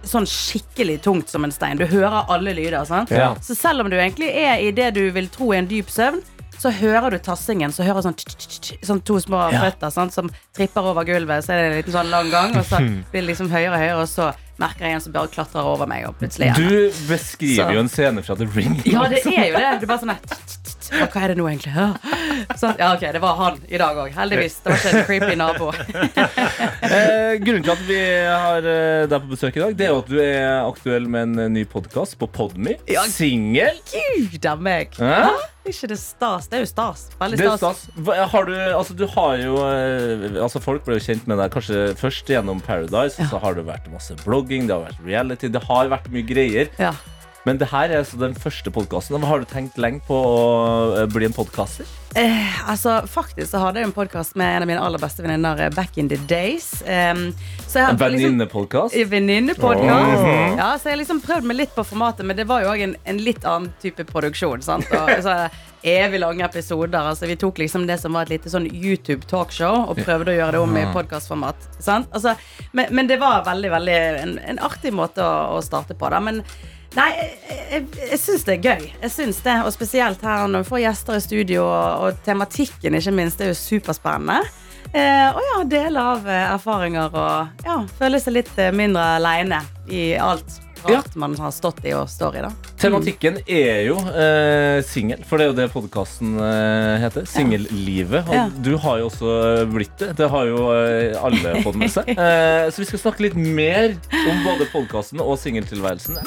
sånn skikkelig tungt som en stein. Du hører alle lyder. sant? Ja. Så selv om du egentlig er i det du vil tro er en dyp søvn, så hører du tassingen. Så hører du sånn, sånn to små føtter sant, som tripper over gulvet. Så er det en liten sånn lang gang, og så blir det liksom høyere og høyere, og så merker jeg en som bare klatrer over meg, og plutselig er Du beskriver Så- jo en scene fra The Ring. ja, det er jo det. Er bare sånn tsk, Hva er det nå, egentlig? Ja. Sånn, ja, ok, det var han i dag òg. Heldigvis. Det var ikke en creepy nabo. Eh, grunnen til at vi har eh, deg på besøk i dag, Det er jo at du er aktuell med en eh, ny podkast på Podme. Ja. Singel. Gud a meg. Er ikke det stas? Det er jo stas. Veldig Det stas. stas. Har du, altså, du har jo eh, altså, Folk ble jo kjent med deg kanskje først gjennom Paradise. Så har det vært masse blogging, det har vært reality, det har vært mye greier. Ja. Men det her er altså den første podkasten. Har du tenkt lenge på å eh, bli en podkaster? Eh, altså, faktisk så hadde jeg en podkast med en av mine aller beste venninner eh, back in the days. Um, En har liksom venninnepodkast? Oh. Ja, så jeg har liksom prøvd meg litt på formatet, men det var jo òg en, en litt annen type produksjon. Sant? Og så evig lange episoder. Altså, vi tok liksom det som var et lite sånn YouTube-talkshow, og prøvde å gjøre det om i podkastformat. Altså, men, men det var veldig, veldig en, en artig måte å, å starte på. Da. Men Nei, jeg, jeg, jeg syns det er gøy. Jeg synes det, Og spesielt her når vi får gjester i studio, og, og tematikken ikke minst, er jo superspennende. Eh, og ja, dele av eh, erfaringer og ja, føle seg litt eh, mindre aleine i alt rart man har stått i og står i. da Tematikken er jo eh, singel, for det er jo det podkasten eh, heter. Singellivet. Og Ja. du har jo også blitt det. Det har jo eh, alle fått med seg. Eh, så vi skal snakke litt mer om både podkasten og singeltilværelsen.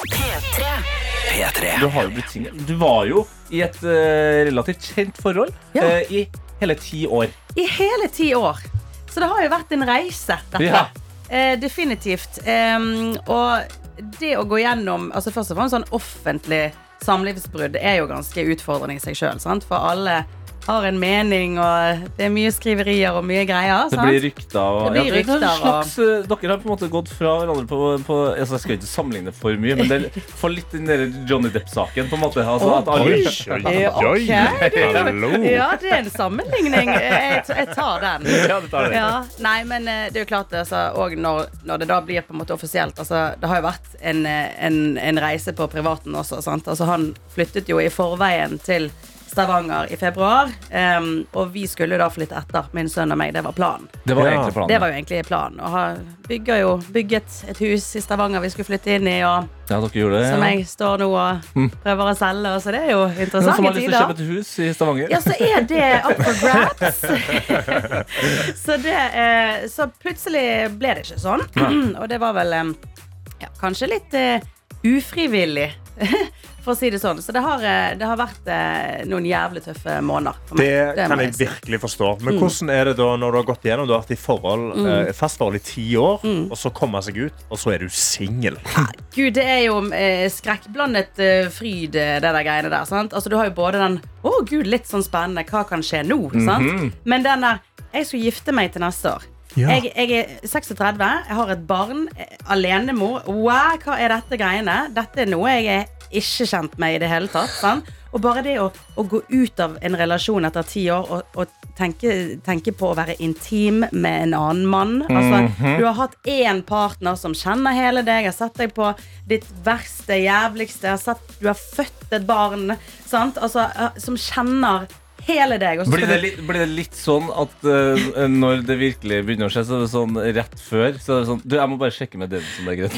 P3. Du har jo blitt singel. Du var jo i et eh, relativt kjent forhold Ja. eh, i hele ti år. I hele ti år. Så det har jo vært en reise, dette. Ja. Eh, definitivt. Og det å gå gjennom altså Først og fremst sånn offentlig samlivsbrudd er jo ganske utfordrende i seg sjøl. For alle har en mening, og det er mye skriverier og mye greier. Det sant? blir rykter. Og, Det blir ja, det slags, og- eh, Dere har på en måte gått fra hverandre på, på altså Jeg skal ikke sammenligne for mye, men det får litt den der Johnny Depp-saken. på en måte altså, at alle, Oi, oi, Eh, oi. ok. Ja, det er en sammenligning. Jeg, jeg tar den. Ja, det tar det. Ja, nei, men eh, det er jo klart altså, Og når, når det da blir på en måte offisielt altså, Det har jo vært en, eh, en, en reise på privaten også sant? Altså, Han flyttet jo i forveien til Stavanger i februar Um, Og vi skulle da flytte etter Min sønn og meg, det var planen Det var Ja. egentlig planen. Det var jo egentlig planen Og har jo bygget et hus i Stavanger Vi skulle flytte inn i Og Ja, dere det. som ja. jeg står nå og prøver å selge Og så det er jo Noen som har lyst til å kjøpe et hus i Stavanger? ja, så er det up for grabs. så, det, eh, så plutselig ble det ikke sånn. Og det var vel eh, ja, kanskje litt eh, ufrivillig. For å si det sånn. Så det har, eh, det har vært eh, noen jævlig tøffe måneder. For meg. Det det kan jeg si. virkelig forstå. Men Mm. hvordan er det da når du har gått gjennom Du har vært i forhold, Mm. eh, fast forhold i ti år, og så komme seg ut, og så er du singel? Gud, det er jo eh, skrekkblandet eh, fryd, eh, det der greiene der. Sant? Altså, du har jo både den Å, gud, litt sånn spennende. Hva kan skje nå? sant? Mhm. Men den der Jeg skal gifte meg til neste år. Ja. Jeg, jeg er 36, jeg har et barn, eh, alenemor. Wow, hva er dette greiene? Dette er noe jeg er ikke kjent med i det hele tatt. Sant? Og bare det å, å gå ut av en relasjon etter ti år og, og tenke, tenke på å være intim med en annen mann altså, Mhm. Du har hatt én partner som kjenner hele deg, har sett deg på ditt verste, jævligste, har sett, du har født et barn sant? Altså, eh, som kjenner hele deg. Blir det, litt, blir det litt sånn at uh, når det virkelig begynner å skje, så er det sånn rett før Så er det sånn Du, jeg må bare sjekke med Dennis som det er greit.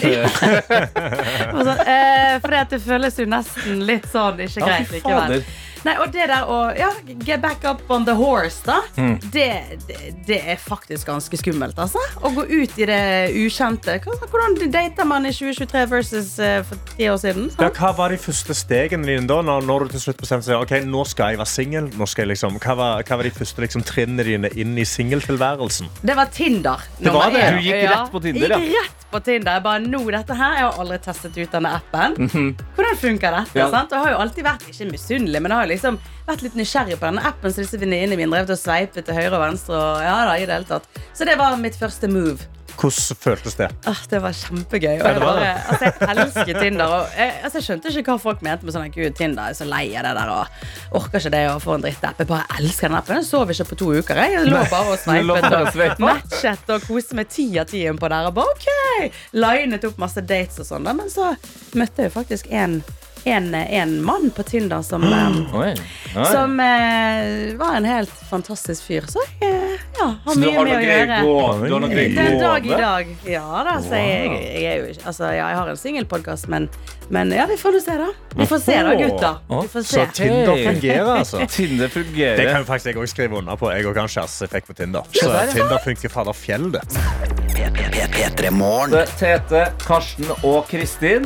Og så, eh, fordi at det føles jo nesten litt sånn ikke greit likevel. Nei, og det der å ja, get back up on the horse, da, Mm. det, det, det er faktisk ganske skummelt, altså. Å gå ut i det ukjente. Hvordan data man i 2023 versus uh, for ti år siden? Ja, hva var de første stegene dine da, når, når du til slutt bestemte deg Ok, nå skal jeg være singel? Liksom, hva, var, hva var de første liksom, trinnene dine inn i singeltilværelsen? Det var Tinder. Det var det? Du gikk rett på Tinder, Jeg gikk rett på Tinder. Jeg bare, nå dette her, jeg har aldri testet ut denne appen. Mhm. Hvordan funker dette? Ja. sant? Jeg har jo alltid vært ikke misunnelig, men jeg har jo liksom vært litt nysgjerrig på denne appen. Så disse venninnene mine drev til å sveipe til høyre og venstre. Og ja, da, i det hele tatt. Så det var mitt første move. Hvordan føltes det? Ah, det var kjempegøy. Og jeg, bare, altså, jeg elsker Tinder. Og jeg, altså, jeg skjønte ikke hva folk mente med sånn Gud, Tinder jeg er så lei av det der og orker ikke det å få en drittapp. Jeg bare elsker den appen. Jeg sov ikke på to uker. Jeg, jeg lå bare og sveipet og og matchet og koste meg ti av ti på der. Og bare OK! Linet opp masse dates og sånn. Men så møtte jeg faktisk en, en, en mann på Tinder som um, Oi. Oi. som uh, var en helt fantastisk fyr. Så jeg eh, ja, har Så mye har med å gjøre. du har noe greier Den dag i gående? dag. Ja da, så jeg, jeg, ikke Altså, ja, jeg har en singelpodkast, men, men ja, vi får nå se, da. Vi får se, da, gutter. Vi får se. Så Tinder fungerer, altså? Tinder fungerer. Det kan faktisk jeg også skrive under på. Jeg òg har kjæresteeffekt på Tinder. Så der, ja. Tinder funker fader fjell, det. Det- Tete, Karsten og Kristin.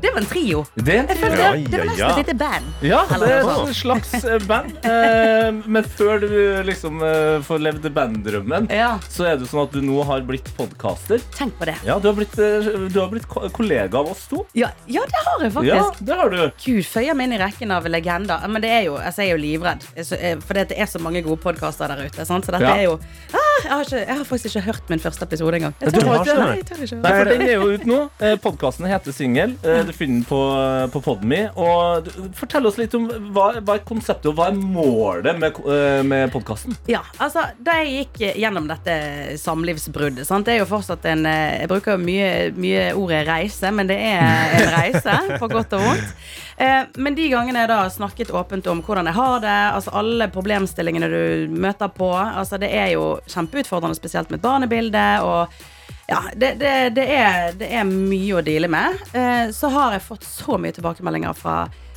Det var en trio. Det er en trio. følte ja, ja. det var nesten et lite band. Ja, det er et slags eh, band. Eh, Men før du liksom eh, får levd banddrømmen, så er det sånn at du nå har blitt podcaster. Tenk på det. Ja, du har blitt, eh, du har blitt kollega av oss to. Ja, ja, det har jeg faktisk. Ja, det har du. Gud, føyer meg inn i rekken av legender. Men det er jo, altså, jeg er jo livredd. For det er så mange gode podkaster der ute. Sant? Så dette Ja. er jo ah, jeg, har ikke, jeg har faktisk ikke hørt min første episode engang. Jeg Du tør har ikke. ikke Nei, det? jeg tør ikke. Nei, for Den er jo ute nå. Eh, Podkasten heter Singel. Eh, Du finner den på, på Podme. Og fortell oss litt om hva, hva er konseptet og hva er målet med, eh, med podkasten. Ja, altså Da jeg gikk gjennom dette samlivsbruddet sant? Det er jo fortsatt en eh, Jeg bruker jo mye, mye ordet reise, men det er en reise, på godt og vondt. Eh, Men de gangene jeg da har snakket åpent om hvordan jeg har det, altså alle problemstillingene du møter på altså Det er jo kjempeutfordrende, spesielt med et barnebilde. og ja, det, det, det, er, det er mye å deale med. Eh, så har jeg fått så mye tilbakemeldinger fra,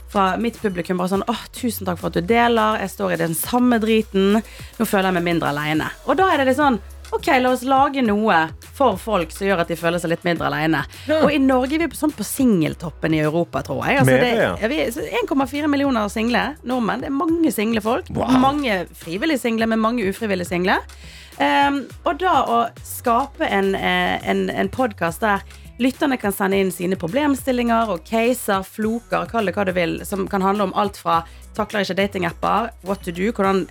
fra mitt publikum. Bare sånn, åh, 'Tusen takk for at du deler. Jeg står i den samme driten. Nå føler jeg meg mindre aleine.' Og da er det litt sånn Ok, la oss lage noe for folk som gjør at de føler seg litt mindre alene. Og i Norge er vi på- sånn på singeltoppen i Europa, tror jeg. Altså, det, ja. ja, vi er 1,4 millioner single nordmenn. Det er mange single folk. Mange frivillige single, men mange ufrivillige single. Um, og da å skape en, eh, en, en podkast der lytterne kan sende inn sine problemstillinger og caser, floker, kall det hva du vil, som kan handle om alt fra takler ikke datingapper, what to do, hvordan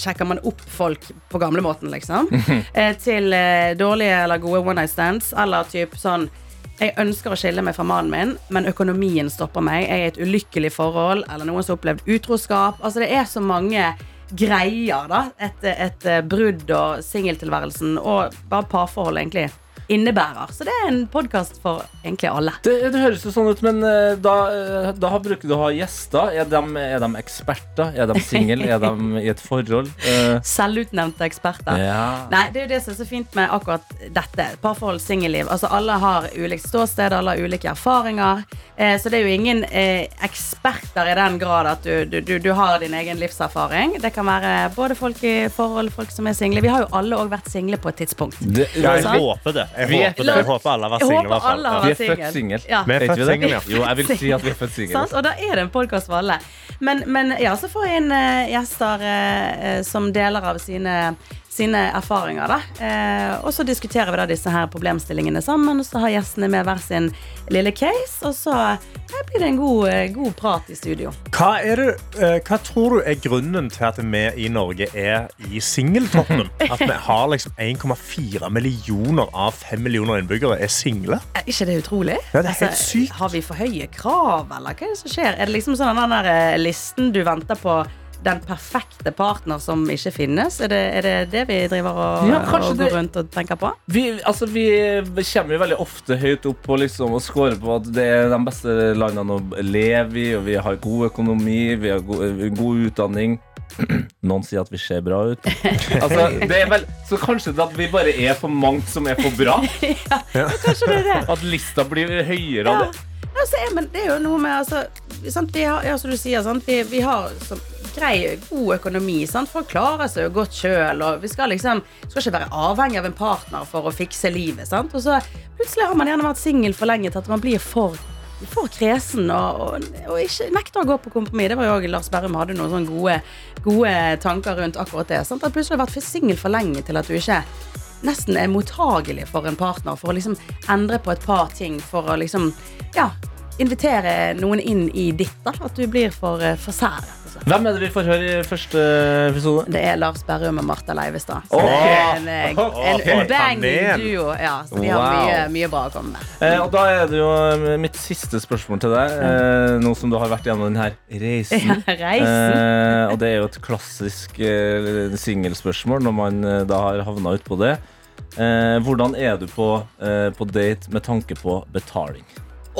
sjekker man opp folk på gamlemåten, liksom, eh, til eh, dårlige eller gode one night stands, eller typ sånn jeg ønsker å skille meg fra mannen min, men økonomien stopper meg. Jeg er i et ulykkelig forhold, eller noen som har opplevd utroskap. Altså Det er så mange greier da etter et eh, brudd og singeltilværelsen og bare parforhold egentlig innebærer. Så det er en podkast for egentlig alle. Det, det høres jo sånn ut, men eh, da, eh, da har- bruker du å ha gjester. Er de, er de eksperter? Er de single? Er de i et forhold? Uh... Selvutnevnte eksperter. Ja. Nei, det er jo det som er så fint med akkurat dette. Parforhold, singelliv. Altså, alle har ulikt ståsted, alle har ulike erfaringer. Eh, så det er jo ingen eh, eksperter i den grad at du, du, du, du har din egen livserfaring. Det kan være både folk i forhold, folk som er single. Vi har jo alle òg vært single på et tidspunkt. Det, jeg håper det. Jeg Vi er- håper, det. jeg håper alle har vært single. håper alle har Vi er født singel. singel. Ja. Vi er født single, ja. Jo, jeg vil si at vi er født single. Og da er det en podkast for alle. Men, men ja, så får jeg inn eh, gjester eh, eh, som deler av sine, sine erfaringer. Da. Eh, og så diskuterer vi da disse her problemstillingene sammen. Og så har gjestene med hver sin lille case, og så eh, blir det en god, eh, god prat i studio. Hva, er det, hva tror du er grunnen til at vi i Norge er i singeltoppen? At vi har liksom 1,4 millioner av 5 millioner innbyggere er single? Er ikke det utrolig? Ja, det er helt sykt. Har vi for høye krav, eller hva er det som skjer? Er det liksom sånn den der listen du venter på? Den perfekte partner som ikke finnes? Er det er det, det vi driver og, Ja, og går det- rundt og tenker på? Vi, altså, vi kommer jo veldig ofte høyt opp på liksom, å score på at det er de beste landene å leve i, og vi har god økonomi, vi har god, god utdanning. Noen sier at vi ser bra ut. Altså, det er vel, så kanskje det at vi bare er for mange som er for bra? ja, Kanskje det er det? At lista blir høyere av Ja. det? Altså, men det er jo noe med altså, sant? Vi har, ja, som du sier, sant? Vi, vi har så, grei, god økonomi. Sant? Folk klarer seg jo godt sjøl. Vi skal liksom skal ikke være avhengig av en partner for å fikse livet. Sant? Og så plutselig har man gjerne vært singel for lenge til at man blir for for kresen og, og, og ikke nekter å gå på kompromiss. Det var jo også Lars Berrum hadde noen sånne gode, gode tanker rundt akkurat det. Sant? At plutselig har vært singel for lenge til at du ikke nesten er mottagelig for en partner. For å liksom endre på et par ting. For å liksom ja, invitere noen inn i ditt. da At du blir for, eh, for sær. Hvem er det vi får høre i første episode? Det er Lars Berrum og Martha Leivestad. Så Ok. det er en, eh, en, en banging duo. Ja, så de har mye, mye bra å komme med. Eh, og da er det jo eh, mitt siste spørsmål til deg, eh, nå som du har vært gjennom denne reisen. Reisen. Eh, og det er jo et klassisk eh, singelspørsmål når man eh, da har havna utpå det. Eh, hvordan er du på, eh, på date med tanke på betaling?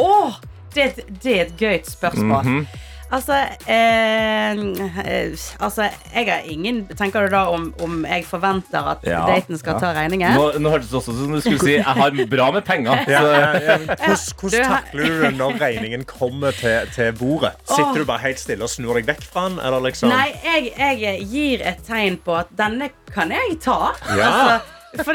Åh, det, er et- det er et gøyt spørsmål. Mhm. Altså, eh, eh, altså Jeg har ingen Tenker du da om, om jeg forventer at Ja, daten skal ja. ta regningen? Nå, nå hørtes det også ut som du skulle si jeg har bra med penger. Ja, ja, ja, Hvordan, her- takler du det når regningen kommer til, til bordet? Sitter du bare helt stille og snur deg vekk fra den? Eller liksom? Nei, jeg, jeg gir et tegn på at denne kan jeg ta. Ja. Altså, for,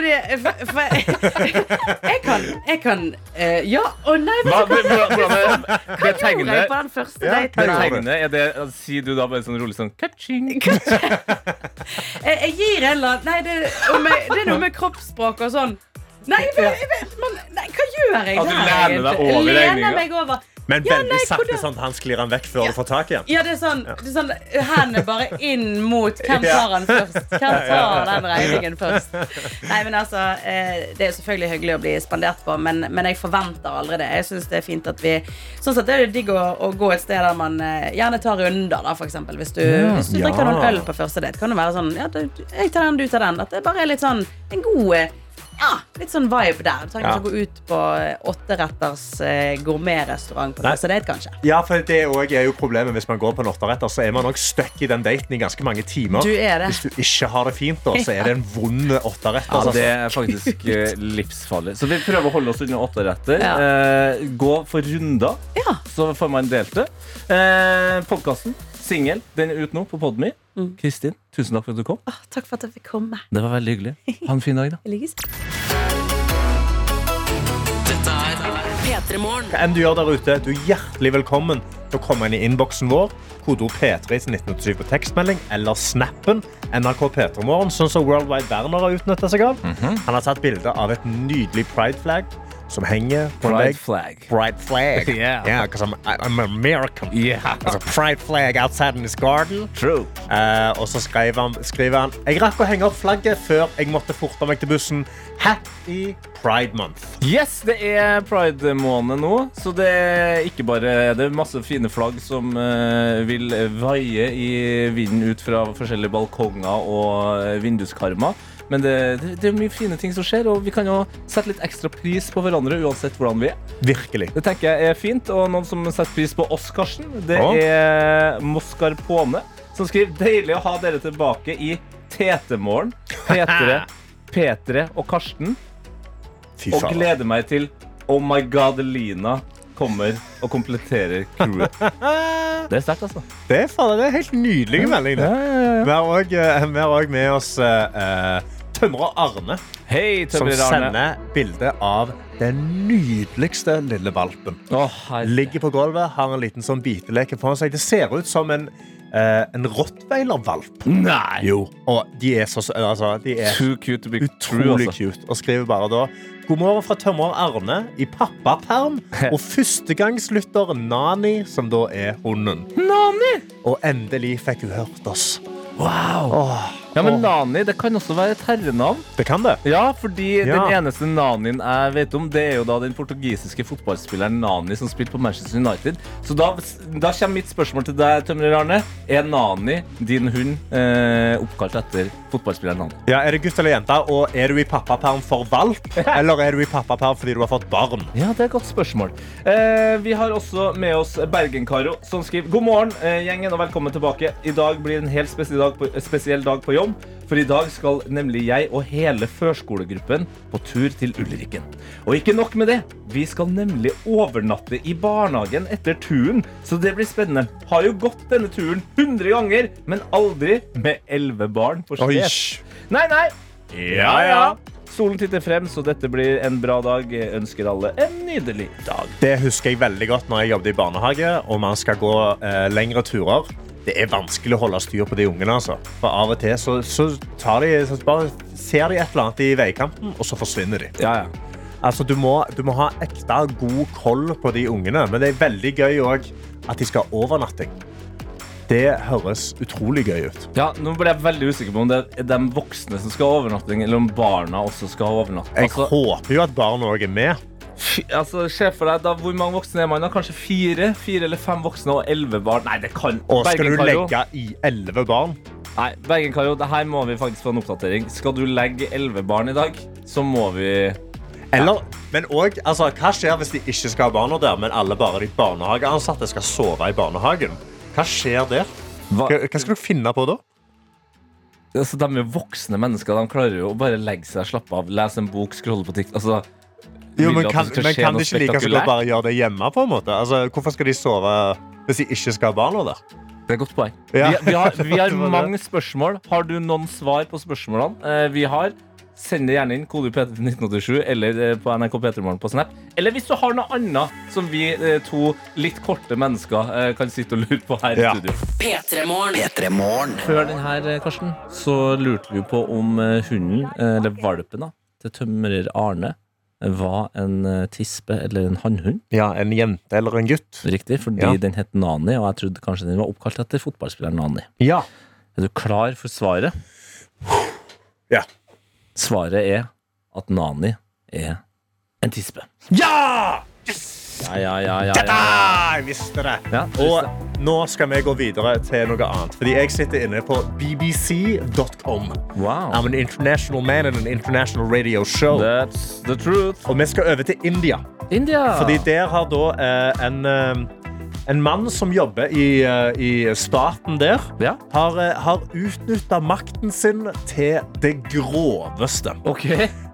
for, Jeg kan, jeg kan eh, Ja, å nei, vet du hva? Hva gjorde jeg på den første Ja, daten? Det er det, Sier du da bare sånn rolig sånn Ka-ching. Jeg, jeg gir en eller annen Nei, det, om det er noe med kroppsspråk og sånn. Nei, men, jeg vet, men, nei hva gjør jeg At du lener deg over? Men Ja, veldig nei, sakte, sånn at han sklir han vekk før du får tak i den. Ja, det er sånn, det er sånn Hendene bare inn mot Hvem tar han først? Hvem tar den regningen først? Nei, men altså eh, Det er selvfølgelig hyggelig å bli spandert på, men, men jeg forventer aldri det. Jeg synes det er fint at vi Sånn sett det er det digg å, å gå et sted der man eh, gjerne tar runder, da, eksempel. Hvis du, hvis du Ja. drikker noen øl på første date, kan det være sånn Ja, du, jeg tar den, du tar den. At det bare er litt sånn en god eh, ja, litt sånn vibe der. Du trenger Ja. ikke å gå ut på eh, åtteretters eh, gourmetrestaurant på første date, kanskje. Ja, for det også er jo problemet Hvis man går på en åtteretter, så er man nok stuck i den daten i ganske mange timer. Du er det. Hvis du ikke har det fint, da, så er det en vond åtteretter. Ja, altså. det er faktisk eh, livsfarlig. Så vi prøver å holde oss unna åtteretter. Ja. Eh, gå for runder, Ja. så får man delt det. Eh, Podkasten Singel den er ute nå på Podme. Mm. Kristin, tusen takk for at du kom. Åh, takk for at jeg fikk komme. Det var veldig hyggelig. Ha en fin dag, da. Enn du gjør der ute, du er hjertelig velkommen til å komme inn i innboksen vår. Kodeord P3 til 1987 på tekstmelding eller snappen NRK P3morgen, sånn som Worldwide Werner har utnytta seg av. Mhm. Han har tatt bilde av et nydelig pride-flagg som henger på en vegg. flag. Pride flag. Yeah. Yeah, because I'm, I'm American. Yeah. There's a pride flag outside in his garden. True. Uh, og så skrev han, skriver han Jeg rakk å henge opp flagget før jeg måtte forte meg til bussen. Happy Pride Month. Yes, det er pride-måned nå, så det er ikke bare Det er masse fine flagg som uh, vil vaie i vinden ut fra forskjellige balkonger og eh, vinduskarmer. Men det, det, det er mye fine ting som skjer, og vi kan jo sette litt ekstra pris på hverandre uansett hvordan vi er. Virkelig. Det tenker jeg er fint, og noen som setter pris på oss, Karsten, det oh. er Moscarpone, som skriver Deilig å ha dere tilbake i TT-morgen. P3, P3 og Karsten. Og gleder meg til Oh my god, Lina kommer og kompletterer crewet. Det er sterkt, altså. Det er, faen, det er helt nydelige meldinger. Ja, ja, ja. Vi har òg- vi har òg med oss eh, eh, Tømrer Arne, Hei, som Arne. sender bilde av den nydeligste lille valpen. Oh. Ligger på gulvet, har en liten sånn biteleke på seg. Det ser ut som en, Uh, en rottweiler-valp. Nei! Jo. Og de er så altså, De er Too cute to be true, utrolig altså. cute. Og skriver bare da God morgen fra tømrer Arne i pappaperm og førstegangslytter Nani, som da er hunden. Nani! Og endelig fikk hun hørt oss. Wow. Åh, Ja, men Nani det kan også være et herrenavn. det kan det. Ja, fordi Ja. den eneste Nanien jeg vet om, det er jo da den portugisiske fotballspilleren Nani som spilte på Manchester United. Så da, da kommer mitt spørsmål til deg, Tømrer Arne. Er Nani, din hund, eh, oppkalt etter fotballspilleren Nani? Ja, Er det gutt eller jente? Og er du i pappaperm for valp, eller er du i pappaperm fordi du har fått barn? Ja, det er et godt spørsmål. Eh, vi har også med oss Bergen-Karo, som skriver God morgen, eh, gjengen, og velkommen tilbake. I dag blir en helt spesiell dag, på, spesiell dag på jobb. For i dag skal nemlig jeg og hele førskolegruppen på tur til Ulriken. Og ikke nok med det. Vi skal nemlig overnatte i barnehagen etter turen. Så det blir spennende. Har jo gått denne turen 100 ganger, men aldri med 11 barn på slep. Nei, nei. Ja, ja. Solen titter frem, så dette blir en bra dag. Jeg ønsker alle en nydelig dag. Det husker jeg veldig godt når jeg jobbet i barnehage og man skal gå eh, lengre turer. Det er vanskelig å holde styr på de ungene. Altså. For av og til så, så, tar de, så bare ser de et eller annet i veikanten, og så forsvinner de. Ja, ja. Altså, du, må, du må ha ekte god koll på de ungene, men det er veldig gøy òg at de skal ha overnatting. Det høres utrolig gøy ut. Ja, nå ble jeg veldig usikker på om det er de voksne som skal ha overnatting, eller om barna også skal ha overnatting. Jeg Altså, håper jo at barna òg er med. Altså, Se for deg da, hvor mange voksne er man? da? Kanskje fire? Fire eller fem voksne og elleve barn? Nei, det kan Og skal du legge i elleve barn? Nei, Bergen-Karo, det her må vi faktisk få en oppdatering. Skal du legge elleve barn i dag, så må vi Eller, men også, altså, Hva skjer hvis de ikke skal ha barna der, men alle bare de barnehageansatte skal sove i barnehagen? Hva skjer der? Hva, Hva, skal dere finne på da? altså, De er voksne mennesker. De klarer jo å bare legge seg, slappe av, lese en bok, scrolle på TikTok. Altså, Jo, men kan, men kan de ikke like så godt bare gjøre det hjemme? på en måte? Altså, hvorfor skal de sove hvis de ikke skal ha barna der? Det er et godt poeng. Ja. Vi, vi har, vi har mange spørsmål. Har du noen svar på spørsmålene? Eh, vi har. Send det gjerne inn. Kode P3 til 1987 eller eh, på NRK P3morgen på Snap. Eller hvis du har noe annet som vi eh, to litt korte mennesker kan sitte og lure på her Ja. i studio. P3morgen. Før den her, Karsten, så lurte vi på om hunden, eller valpen, da, til tømrer Arne var en eh, tispe eller en hannhund. Ja, En jente eller en gutt? Riktig, fordi Ja. den het Nani, og jeg trodde kanskje den var oppkalt etter fotballspilleren Nani. Ja. Er du klar for svaret? Ja. Svaret er at Nani er en tispe. Ja! Ja, ja, ja, ja, ja. Jeg visste det. ja. Og nå skal vi gå videre til noe annet. Fordi jeg sitter inne på bbc.com. Wow. I'm an international man in an international radio show. That's the truth. Og vi skal over til India. India. Fordi der har da eh, en, eh, en mann som jobber i, eh, i staten der, Ja. har, eh, har utnytta makten sin til det groveste. OK.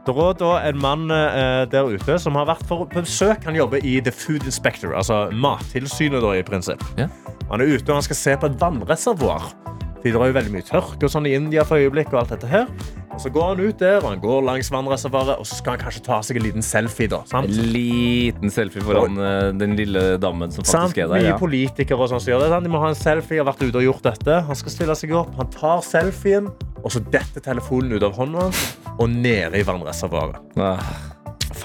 Det er da en mann eh, der ute som har vært på besøk. Han jobber i The Food Inspector, altså Mattilsynet da, i prinsipp. Ja. Han er ute og han skal se på et vannreservoar. Det er jo veldig mye tørke og sånn i India for øyeblikket. Og alt dette her. Og så går han ut der, og han går langs vannreservoaret, og så skal han kanskje ta seg en liten selfie. da, sant? En liten selfie foran og, den lille dammen som Sant? faktisk er der. Mye Ja. politikere og sånn som gjør det. Sant? De må ha en selfie, har vært ute og gjort dette. Han skal stille seg opp, han tar selfien, og så detter telefonen ut av hånda hans og nede i vannreservoaret. Ah.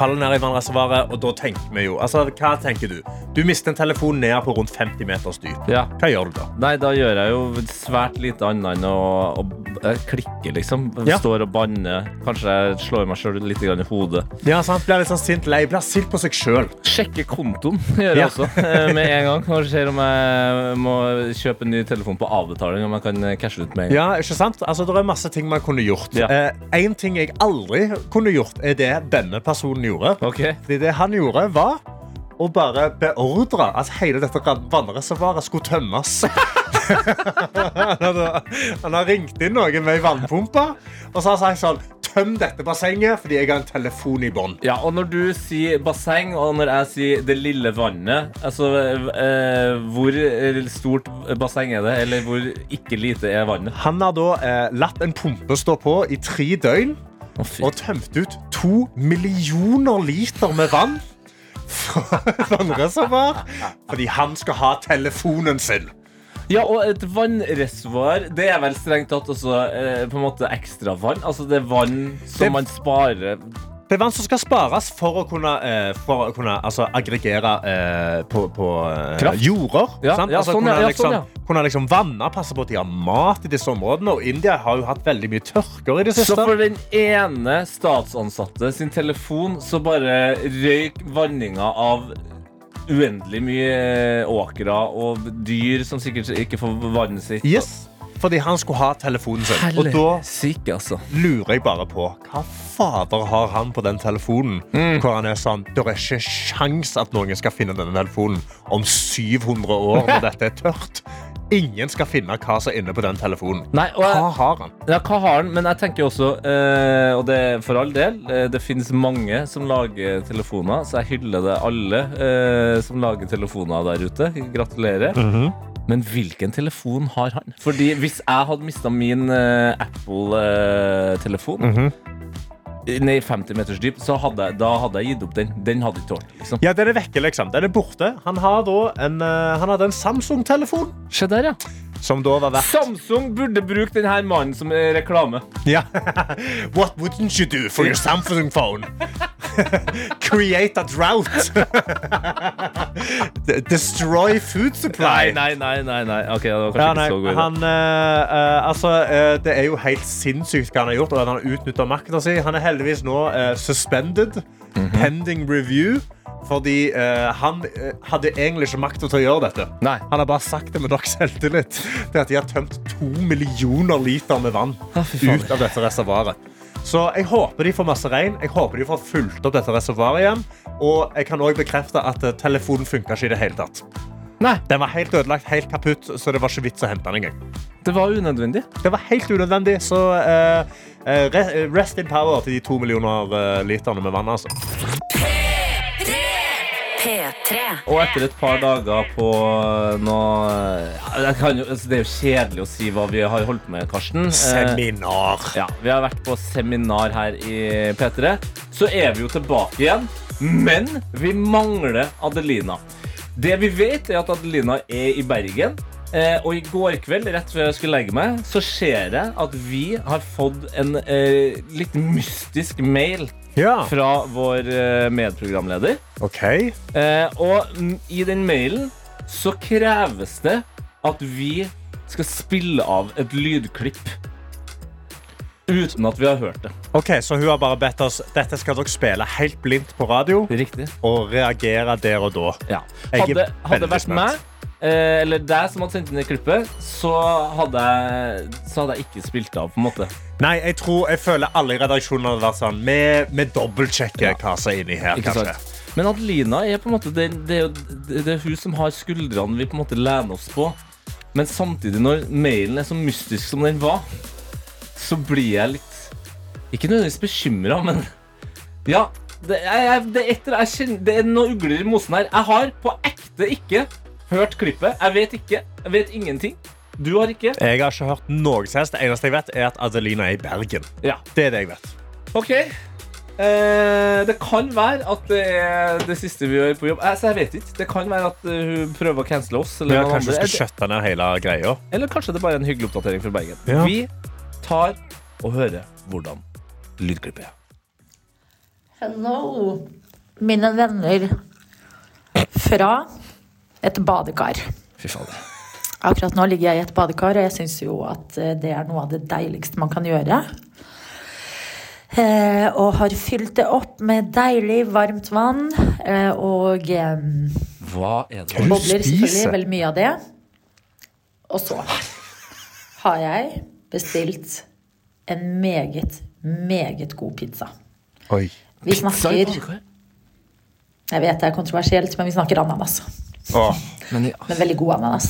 Faller ned i vannreservoaret, og da tenker vi jo Altså, hva tenker du? Du mister en telefon ned på rundt 50 meters dyp. Ja. Hva gjør du da? Nei, da gjør jeg jo svært lite annet enn å, å klikke, liksom. Ja. Står og banner. Kanskje jeg slår meg sjøl litt i hodet. Ja, sant? Blir litt sånn sint lei. Blir sint på seg sjøl. Sjekke kontoen gjør jeg Ja. også eh, med en gang. Og ser om jeg må kjøpe en ny telefon på avbetaling. Om jeg kan eh, cashe ut med en gang. Ja, ikke sant? Altså, det er masse ting man kunne gjort. Ja. Eh, ting jeg aldri kunne gjort, er det denne personen gjorde. Ok, Fordi det han gjorde, var å bare beordre at hele dette vannreservoaret skulle tømmes. han, hadde, han har ringt inn noen med ei vannpumpe og så har han sagt sånn Tøm dette bassenget fordi jeg har en telefon i bånn. Ja, og når du sier basseng, og når jeg sier det lille vannet Altså, eh, hvor stort basseng er det? Eller hvor ikke lite er vannet? Han har da eh, latt en pumpe stå på i tre døgn. Og tømte ut to millioner liter med vann fra vannreservoar fordi han skal ha telefonen sin. Ja, og et vannreservoar, det er vel strengt tatt også eh, på en måte ekstra vann. Altså det er vann som Det- man sparer Vann som skal spares for å kunne, eh, for å kunne altså, aggregere eh, på, på eh, Kraft. jorder. Ja, sant? ja, altså, sånn, kunne, ja, liksom, sånn, kunne liksom vanne, passe på at de har mat i disse områdene. Og India har jo hatt veldig mye tørker i det Så siste. for den ene statsansatte sin telefon så bare røyk vanninga av uendelig mye åkre og dyr som sikkert ikke får vannet sitt. Yes, fordi han skulle ha telefonen sin. Og da syk, altså. lurer jeg bare på hva fader har han på den telefonen? Mm. Hvor han er sånn Det er ikke sjans at noen skal finne denne telefonen om 700 år når dette er tørt. Ingen skal finne hva som er inne på den telefonen. Nei, og Hva har han? ja, hva har han? Men jeg tenker også, eh, og det er for all del, eh, det finnes mange som lager telefoner, så jeg hyller det alle eh, som lager telefoner der ute. Gratulerer. Mhm. Men hvilken telefon har han? Fordi hvis jeg hadde mista min uh, Apple-telefon Mhm. ned i 50 meters dyp, så hadde da hadde jeg gitt opp den. Den hadde ikke tålt. Liksom. Ja, Den er vekke, liksom. Den er borte. Han, har da en, uh, han hadde en Samsung-telefon. Se der, ja. Som da var verdt Samsung burde bruke denne mannen som reklame. ja. What wouldn't you do for your Samsung phone? Create a drought. Destroy food supply. Nei, nei, nei. nei, Okay, det var kanskje Ja, ikke nei, så god han, uh, eh, altså, uh, det er jo helt sinnssykt hva han har gjort. Og at han har utnytta makten sin. Han er heldigvis nå uh, suspended. Mhm. Pending review. Fordi uh, han uh, hadde egentlig ikke makt til å gjøre dette. Nei. Han har bare sagt det med nok selvtillit. Det at de har tømt to millioner liter med vann ah, ut av dette reservoaret. Så jeg håper de får masse regn. Jeg håper de får fulgt opp dette reservoaret igjen. Og jeg kan også bekrefte at eh, telefonen funka ikke i det hele tatt. Nei, Den var helt ødelagt, helt kaputt, så det var ikke vits å hente den engang. det var unødvendig. Det var helt unødvendig, så uh, eh, rest in power til de to millioner literne med vann. Altså. P3. Og etter et par dager på noe jeg kan altså, Det er jo kjedelig å si hva vi har holdt på med, Karsten. Eh, Seminar. Ja, Vi har vært på seminar her i P3. Så er vi jo tilbake igjen, men vi mangler Adelina. Det vi vet, er at Adelina er i Bergen. Eh, og i går kveld, rett før jeg skulle legge meg, så ser jeg at vi har fått en eh, litt mystisk mail Ja, fra vår eh, medprogramleder. OK. Eh, og mm, i den mailen så kreves det at vi skal spille av et lydklipp. Uten at vi har hørt det. Ok, Så hun har bare bedt oss Dette skal dere spille helt blindt på radio Riktig. og reagere der og da. Ja. Jeg er Hadde, hadde veldig det vært spent. meg, eh, eller deg som hadde sendt inn det klippet, så hadde, jeg, så hadde jeg ikke spilt av, på en måte. Nei, jeg tror, jeg føler alle i redaksjonen hadde vært sånn Vi, vi dobbeltsjekker hva som er inni her. Ikke kanskje. sant? Men Adelina er på en måte det, det, er jo, det, er hun som har skuldrene vi på en måte lener oss på. Men samtidig, når mailen er så mystisk som den var, så blir jeg litt Ikke nødvendigvis bekymra, men Ja. Det jeg, det, er et, eller- jeg kjenner, det er noe ugler i mosen her. Jeg har på ekte ikke hørt klippet. Jeg vet ikke. Jeg vet ingenting. Du har ikke? Jeg har ikke hørt noe som helst. Det eneste jeg vet, er at Adelina er i Bergen. Ja. Det er det jeg vet. OK. Eh, det kan være at det er det siste vi gjør på jobb. Altså, jeg vet ikke. Det kan være at eh, hun prøver å cancele oss. Eller, Ja, kanskje hun skal skjøtte ned hele greia. eller kanskje det er bare en hyggelig oppdatering fra Bergen. Ja. Vi tar og hører hvordan lydklippet er. Hello, mine venner fra et badekar. Fy fader. Akkurat nå ligger jeg i et badekar, og jeg syns jo at eh, det er noe av det deiligste man kan gjøre. Eh, og har fylt det opp med deilig, varmt vann. Eh, og eh, Hva er det? Du bobler selvfølgelig veldig mye av det. Og så har jeg bestilt en meget, meget god pizza. Oi. Vi snakker Jeg vet det er kontroversielt, men vi snakker ananas. Åh. Men ja, Men veldig god ananas.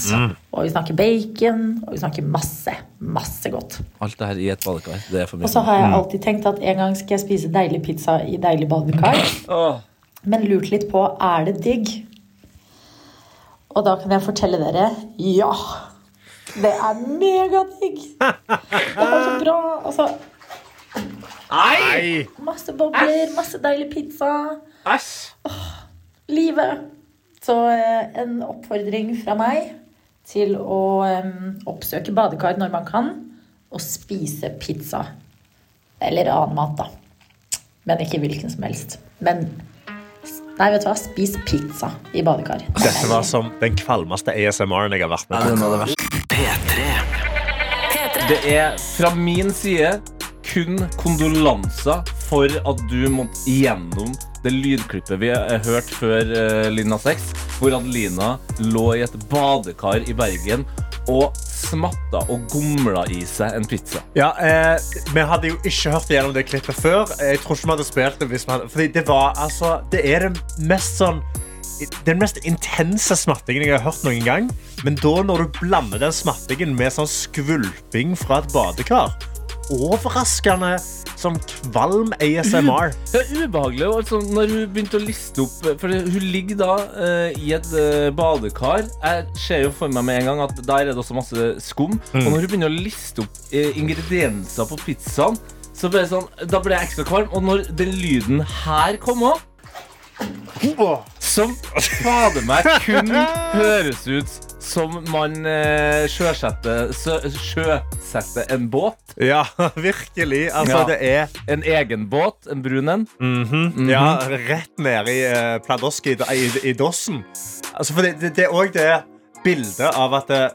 Og vi snakker bacon, og vi snakker masse, masse godt. alt det her i et badekar. Det er for mye. Og så har jeg alltid tenkt at en gang skal jeg spise deilig pizza i deilig badekar. Åh. Men lurt litt på er det digg. Og da kan jeg fortelle dere ja. Det er megadigg. Det er så bra. Altså Nei! Masse bobler, masse deilig pizza. Æsj! Livet. Så eh, en oppfordring fra meg til å oppsøke badekar når man kan, og spise pizza. Eller annen mat, da. Men ikke hvilken som helst. Men Nei, vet du hva? Spis pizza i badekar. Dette var som den kvalmeste ASMR-en jeg har vært med på. Det er fra min side kun kondolanser for at du måtte igjennom det lydklippet vi har hørt før uh, Lina 6, hvor Adelina lå i et badekar i Bergen og smatta og gomla i seg en pizza. Ja, eh, Vi hadde jo ikke hørt gjennom det klippet før. Jeg tror ikke vi hadde spilt det hvis vi hadde Fordi det var altså Det er den mest sånn den mest intense smattingen jeg har hørt noen gang. Men da når du blander den smattingen med sånn skvulping fra et badekar Overraskende som kvalm ASMR. Det er ubehagelig altså, når hun begynte å liste opp For hun ligger da uh, i et uh, badekar. Jeg ser jo for meg med en gang at der er det også masse skum. Og når hun begynner å liste opp uh, ingredienser på pizzaen, så ble det sånn, da ble jeg ekstra kvalm. Og når den lyden her kom òg som fader meg kun høres ut som man eh, sjøsetter, sjøsetter en båt. Ja, virkelig. Altså, Ja. det er En egen båt, en brun en. Ja, rett ned i uh, Pladoski i, i dossen. Altså, for det, det, det er òg det bildet av at eh,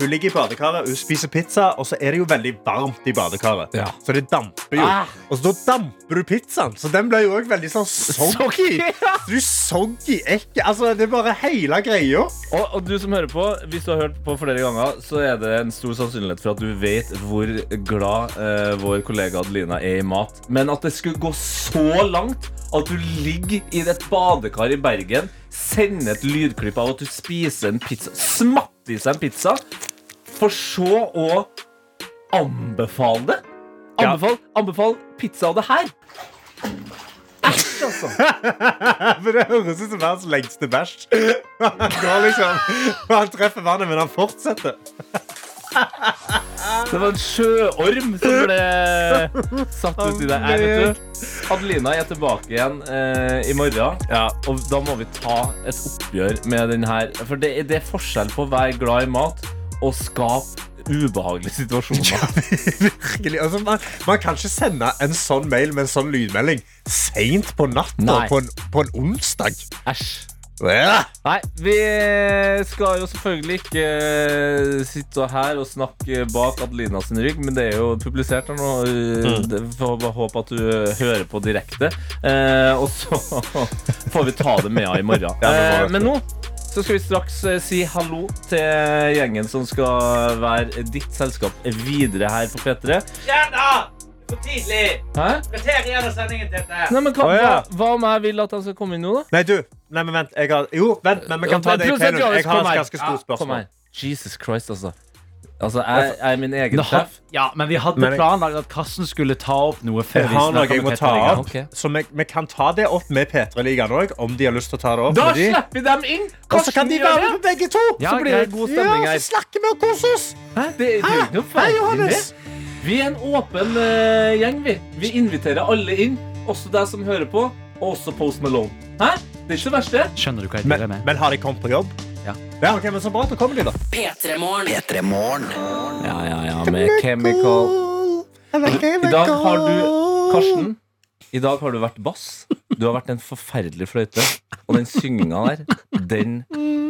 hun ligger i badekaret, hun spiser pizza, og så er det jo veldig varmt i badekaret. Ja. Så det damper jo. Ah. Og så da damper du pizzaen, så den ble jo òg veldig sånn soggy. ja. Du soggy ekkel. Altså, det er bare hele greia. Og, og du som hører på, hvis du har hørt på flere ganger, så er det en stor sannsynlighet for at du vet hvor glad eh, vår kollega Adelina er i mat. Men at det skulle gå så langt at du ligger i et badekar i Bergen, sender et lydklipp av at du spiser en pizza, smatter i seg en pizza, for så å anbefale det. Anbefal, anbefal pizza av det her. Æsj, altså. For det høres ut som verdens lengste bæsj. Han går liksom Han treffer vannet, men han fortsetter. Det var en sjøorm som ble satt ut i deg. Nei, vet du, Adelina er tilbake igjen eh, i morgen. Og da må vi ta et oppgjør med den her. For det, er- det er forskjell på å være glad i mat og skape ubehagelige situasjoner. Ja, Virkelig. Altså, man, man kan ikke sende en sånn mail med en sånn lydmelding seint på natta på på en onsdag. Æsj. Ja. Nei, vi skal jo selvfølgelig ikke eh, sitte her og snakke bak Adelina sin rygg, men det er jo publisert her nå. Mm. Det- Får bare håpe at du hører på direkte. Eh, og så får vi ta det med henne i morgen. Eh, men nå så skal vi straks eh, si hallo til gjengen som skal være ditt selskap videre her på P3. Stjerna! Det for tidlig! Hæ? Kvarter igjen av sendingen, Tete. Nei, men hva, Å, ja. hva, hva om jeg vil at han skal komme inn nå, da? Nei, du. Nei, men vent. Jeg har, jo, vent, men vi kan ta det i plenum. Jeg har et ganske stort Kom spørsmål. her. Jesus Christ, altså. Altså, jeg, jeg er min egen Nå sjef. Ja, men vi hadde Men jeg- planlagt at Karsten skulle ta opp noe før Jeg vi har noe snakker jeg må med ta Petter opp. Ok. Så vi, vi kan ta det opp med P3-ligaen òg, om de har lyst til å ta det opp. Da med de. slipper vi dem inn! Og så kan de være med på begge to. Ja, så blir det greit. god stemning Ja, her. så snakker vi og koser oss. Hæ? Det, det er jo ikke noe Hei, Johannes. med. Vi er en åpen eh, gjeng, vi. Vi inviterer alle inn. Også deg som hører på, og også Post Malone. Hæ? Det er ikke det verste. Skjønner du hva jeg Men, driver med? men har de kommet på jobb? Ja. ja ok, men Så bra. Da kommer de, da. P3morgen. P3morgen. Ja, ja, ja, med Chemical. I dag har du Karsten, i dag har du vært bass. Du har vært en forferdelig fløyte. Og den synginga der, den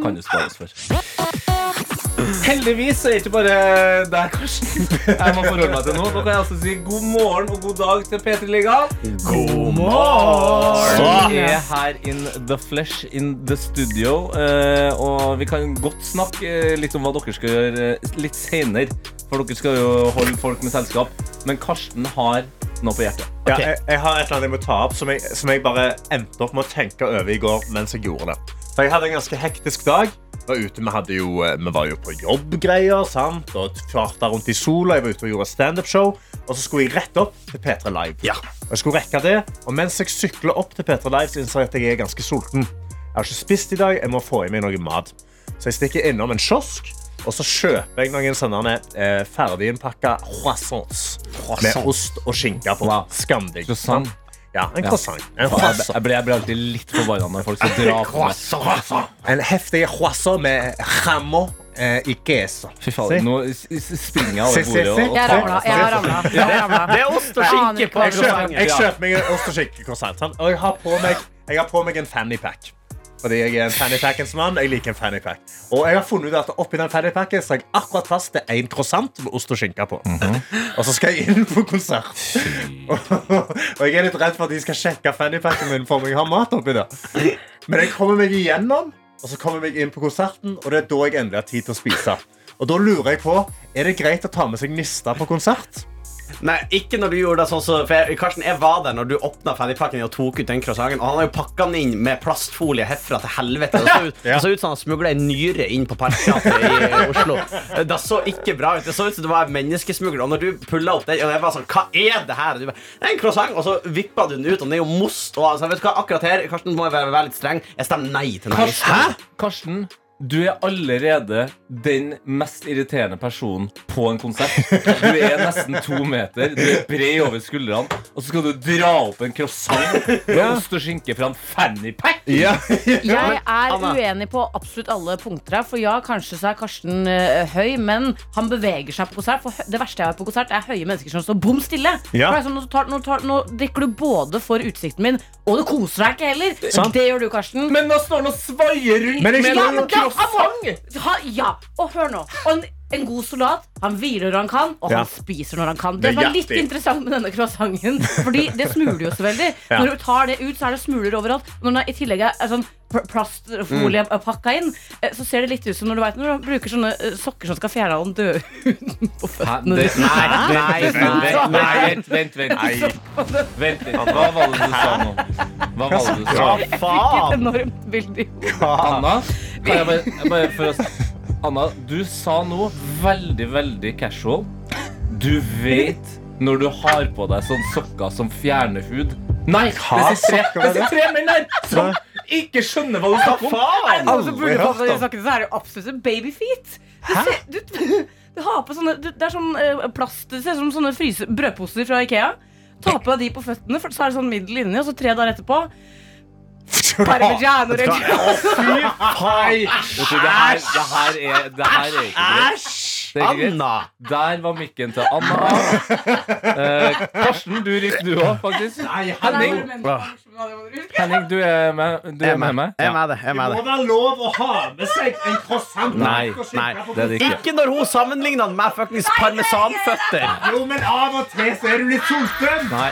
kan du spares for. Heldigvis så er det ikke bare deg, Karsten. Jeg må forholde meg til noe. Da kan jeg altså si god morgen og god dag til P3 Liga. God morgen! Vi er her in the flesh, in the studio. Eh, og vi kan godt snakke eh, litt om hva dere skal gjøre eh, litt senere. For dere skal jo holde folk med selskap. Men Karsten har noe på hjertet. Ja, jeg, jeg har et eller annet jeg må ta opp som jeg, som jeg bare endte opp med å tenke over i går mens jeg gjorde det. For jeg hadde en ganske hektisk dag. Var ute, vi, hadde jo, eh, vi var jo på jobbgreier sant? og farta rundt i sola. Jeg var ute og gjorde standup-show. Og så skulle jeg rett opp til P3 Live. Og jeg skulle rekke det, og mens jeg sykler opp til P3 Live, så innser jeg at jeg er ganske sulten. Jeg har ikke spist i dag, jeg må få i meg noe mat. Så jeg stikker innom en kiosk, og så kjøper jeg noen sånne eh, ferdiginnpakka croissants. med ost og skinke på. Wow. Skamdigg. Ja, en croissant. En croissant. jeg, blir, jeg blir alltid litt forbanna når folk skal dra på meg. En heftig croissant med jammo eh, i queso. Fy faen, nå springer jeg over bordet. og- Jeg ramla. Jeg har ramla. Det er ost og skinke på croissanten. jeg kjøper meg en ost og skinke-croissant. Og jeg har på meg, jeg har på meg en fannypack. Fordi jeg er en fannypackens mann. Jeg liker en fannypack. Og jeg har funnet ut at oppi den fannypacken så har jeg akkurat plass til én croissant med ost og skinke på. Og så skal jeg inn på konsert. og jeg er litt redd for at de skal sjekke fannypacken min for om jeg har mat oppi der. Men jeg kommer meg igjennom, og så kommer jeg inn på konserten, og det er da jeg endelig har tid til å spise. Og da lurer jeg på, Er det greit å ta med seg nista på konsert? Nei, ikke når du gjorde det sånn så, for jeg, Karsten, jeg var der når du åpna ferdigpakken og tok ut den croissanten. Og han har jo pakka den inn med plastfolie herfra til helvete. Det så ut, Ja. det så ut som han smugla en nyre inn på Parkteatret i Oslo. Det så ikke bra ut. Det så ut som det var en menneskesmugler. Og når du pulla opp den, og jeg var sånn Hva er det her? Og Du bare, det er en croissant, og så vippa du den ut, og den er jo most. Og altså, vet du hva, akkurat her, Karsten, må jeg være, være litt streng. Jeg stemmer nei til den. Karsten, Karsten, du er allerede den mest irriterende personen på en konsert. Du er nesten to meter, du er bred over skuldrene, og så skal du dra opp en croissant med ost og skinke fra en fannypack! Jeg er uenig på absolutt alle punkter her. For ja, kanskje så er Karsten uh, høy, men han beveger seg på konsert. For det verste jeg har på konsert, er høye mennesker som står bom stille. Ja. For sånn, nå, tar, nå, tar, nå drikker du både for utsikten min, og du koser deg ikke heller. Sant. Det gjør du, Karsten. Men nå står han og svaier rundt Men med en han må, ha, ja, og hør nå. Og en god soldat, han hviler når han kan, og Ja. han spiser når han kan. Det det er litt interessant med denne croissanten, Fordi det smuler jo så veldig. Ja. Når du tar det ut, så er det smuler overalt. Når den er- i tillegg er sånn pl- plastfolie Mm. pakka inn, eh, så ser det litt ut som når du, vet, når du bruker sånne eh, sokker som skal fjerne all den døde huden på føttene. Nei, nei, Nei, nei, vent, vent, vent, nei. Vent litt. Hva var det du sa nå? Hva var det du sa? Hva Jeg fikk et enormt bilde. i Anna, kan jeg bare, jeg bare for å, Anna, du sa noe veldig, veldig casual. Du vet når du har på deg sånne sokker som fjerner hud. Nei, Hva det sitter tre, tre menn her som ikke skjønner hva du snakker om. Er det noen som burde få hørt på de om. sokkene, så er det jo absolutt babyfeet. Du, du, du har på sånne du, Det er sånn eh, plast Det ser ut som sånne fryse, brødposer fra Ikea. Ta på deg de på føttene, for så er det sånn middel inni, og så tre dager etterpå Parmigiano reggiano. Hei! Vet du, det her, er ikke greit. Anna! Der var mikken til Anna. Eh, Karsten, du rykker du òg, faktisk. Nei, Henning, Henning, du er med, du er med meg? Jeg er med det. Jeg er med det. være lov å ha med seg en croissant. Nei, Nei, det er det ikke. Ikke når hun sammenligner den med fuckings parmesanføtter. Jo, men av og til så er du litt sulten. Nei.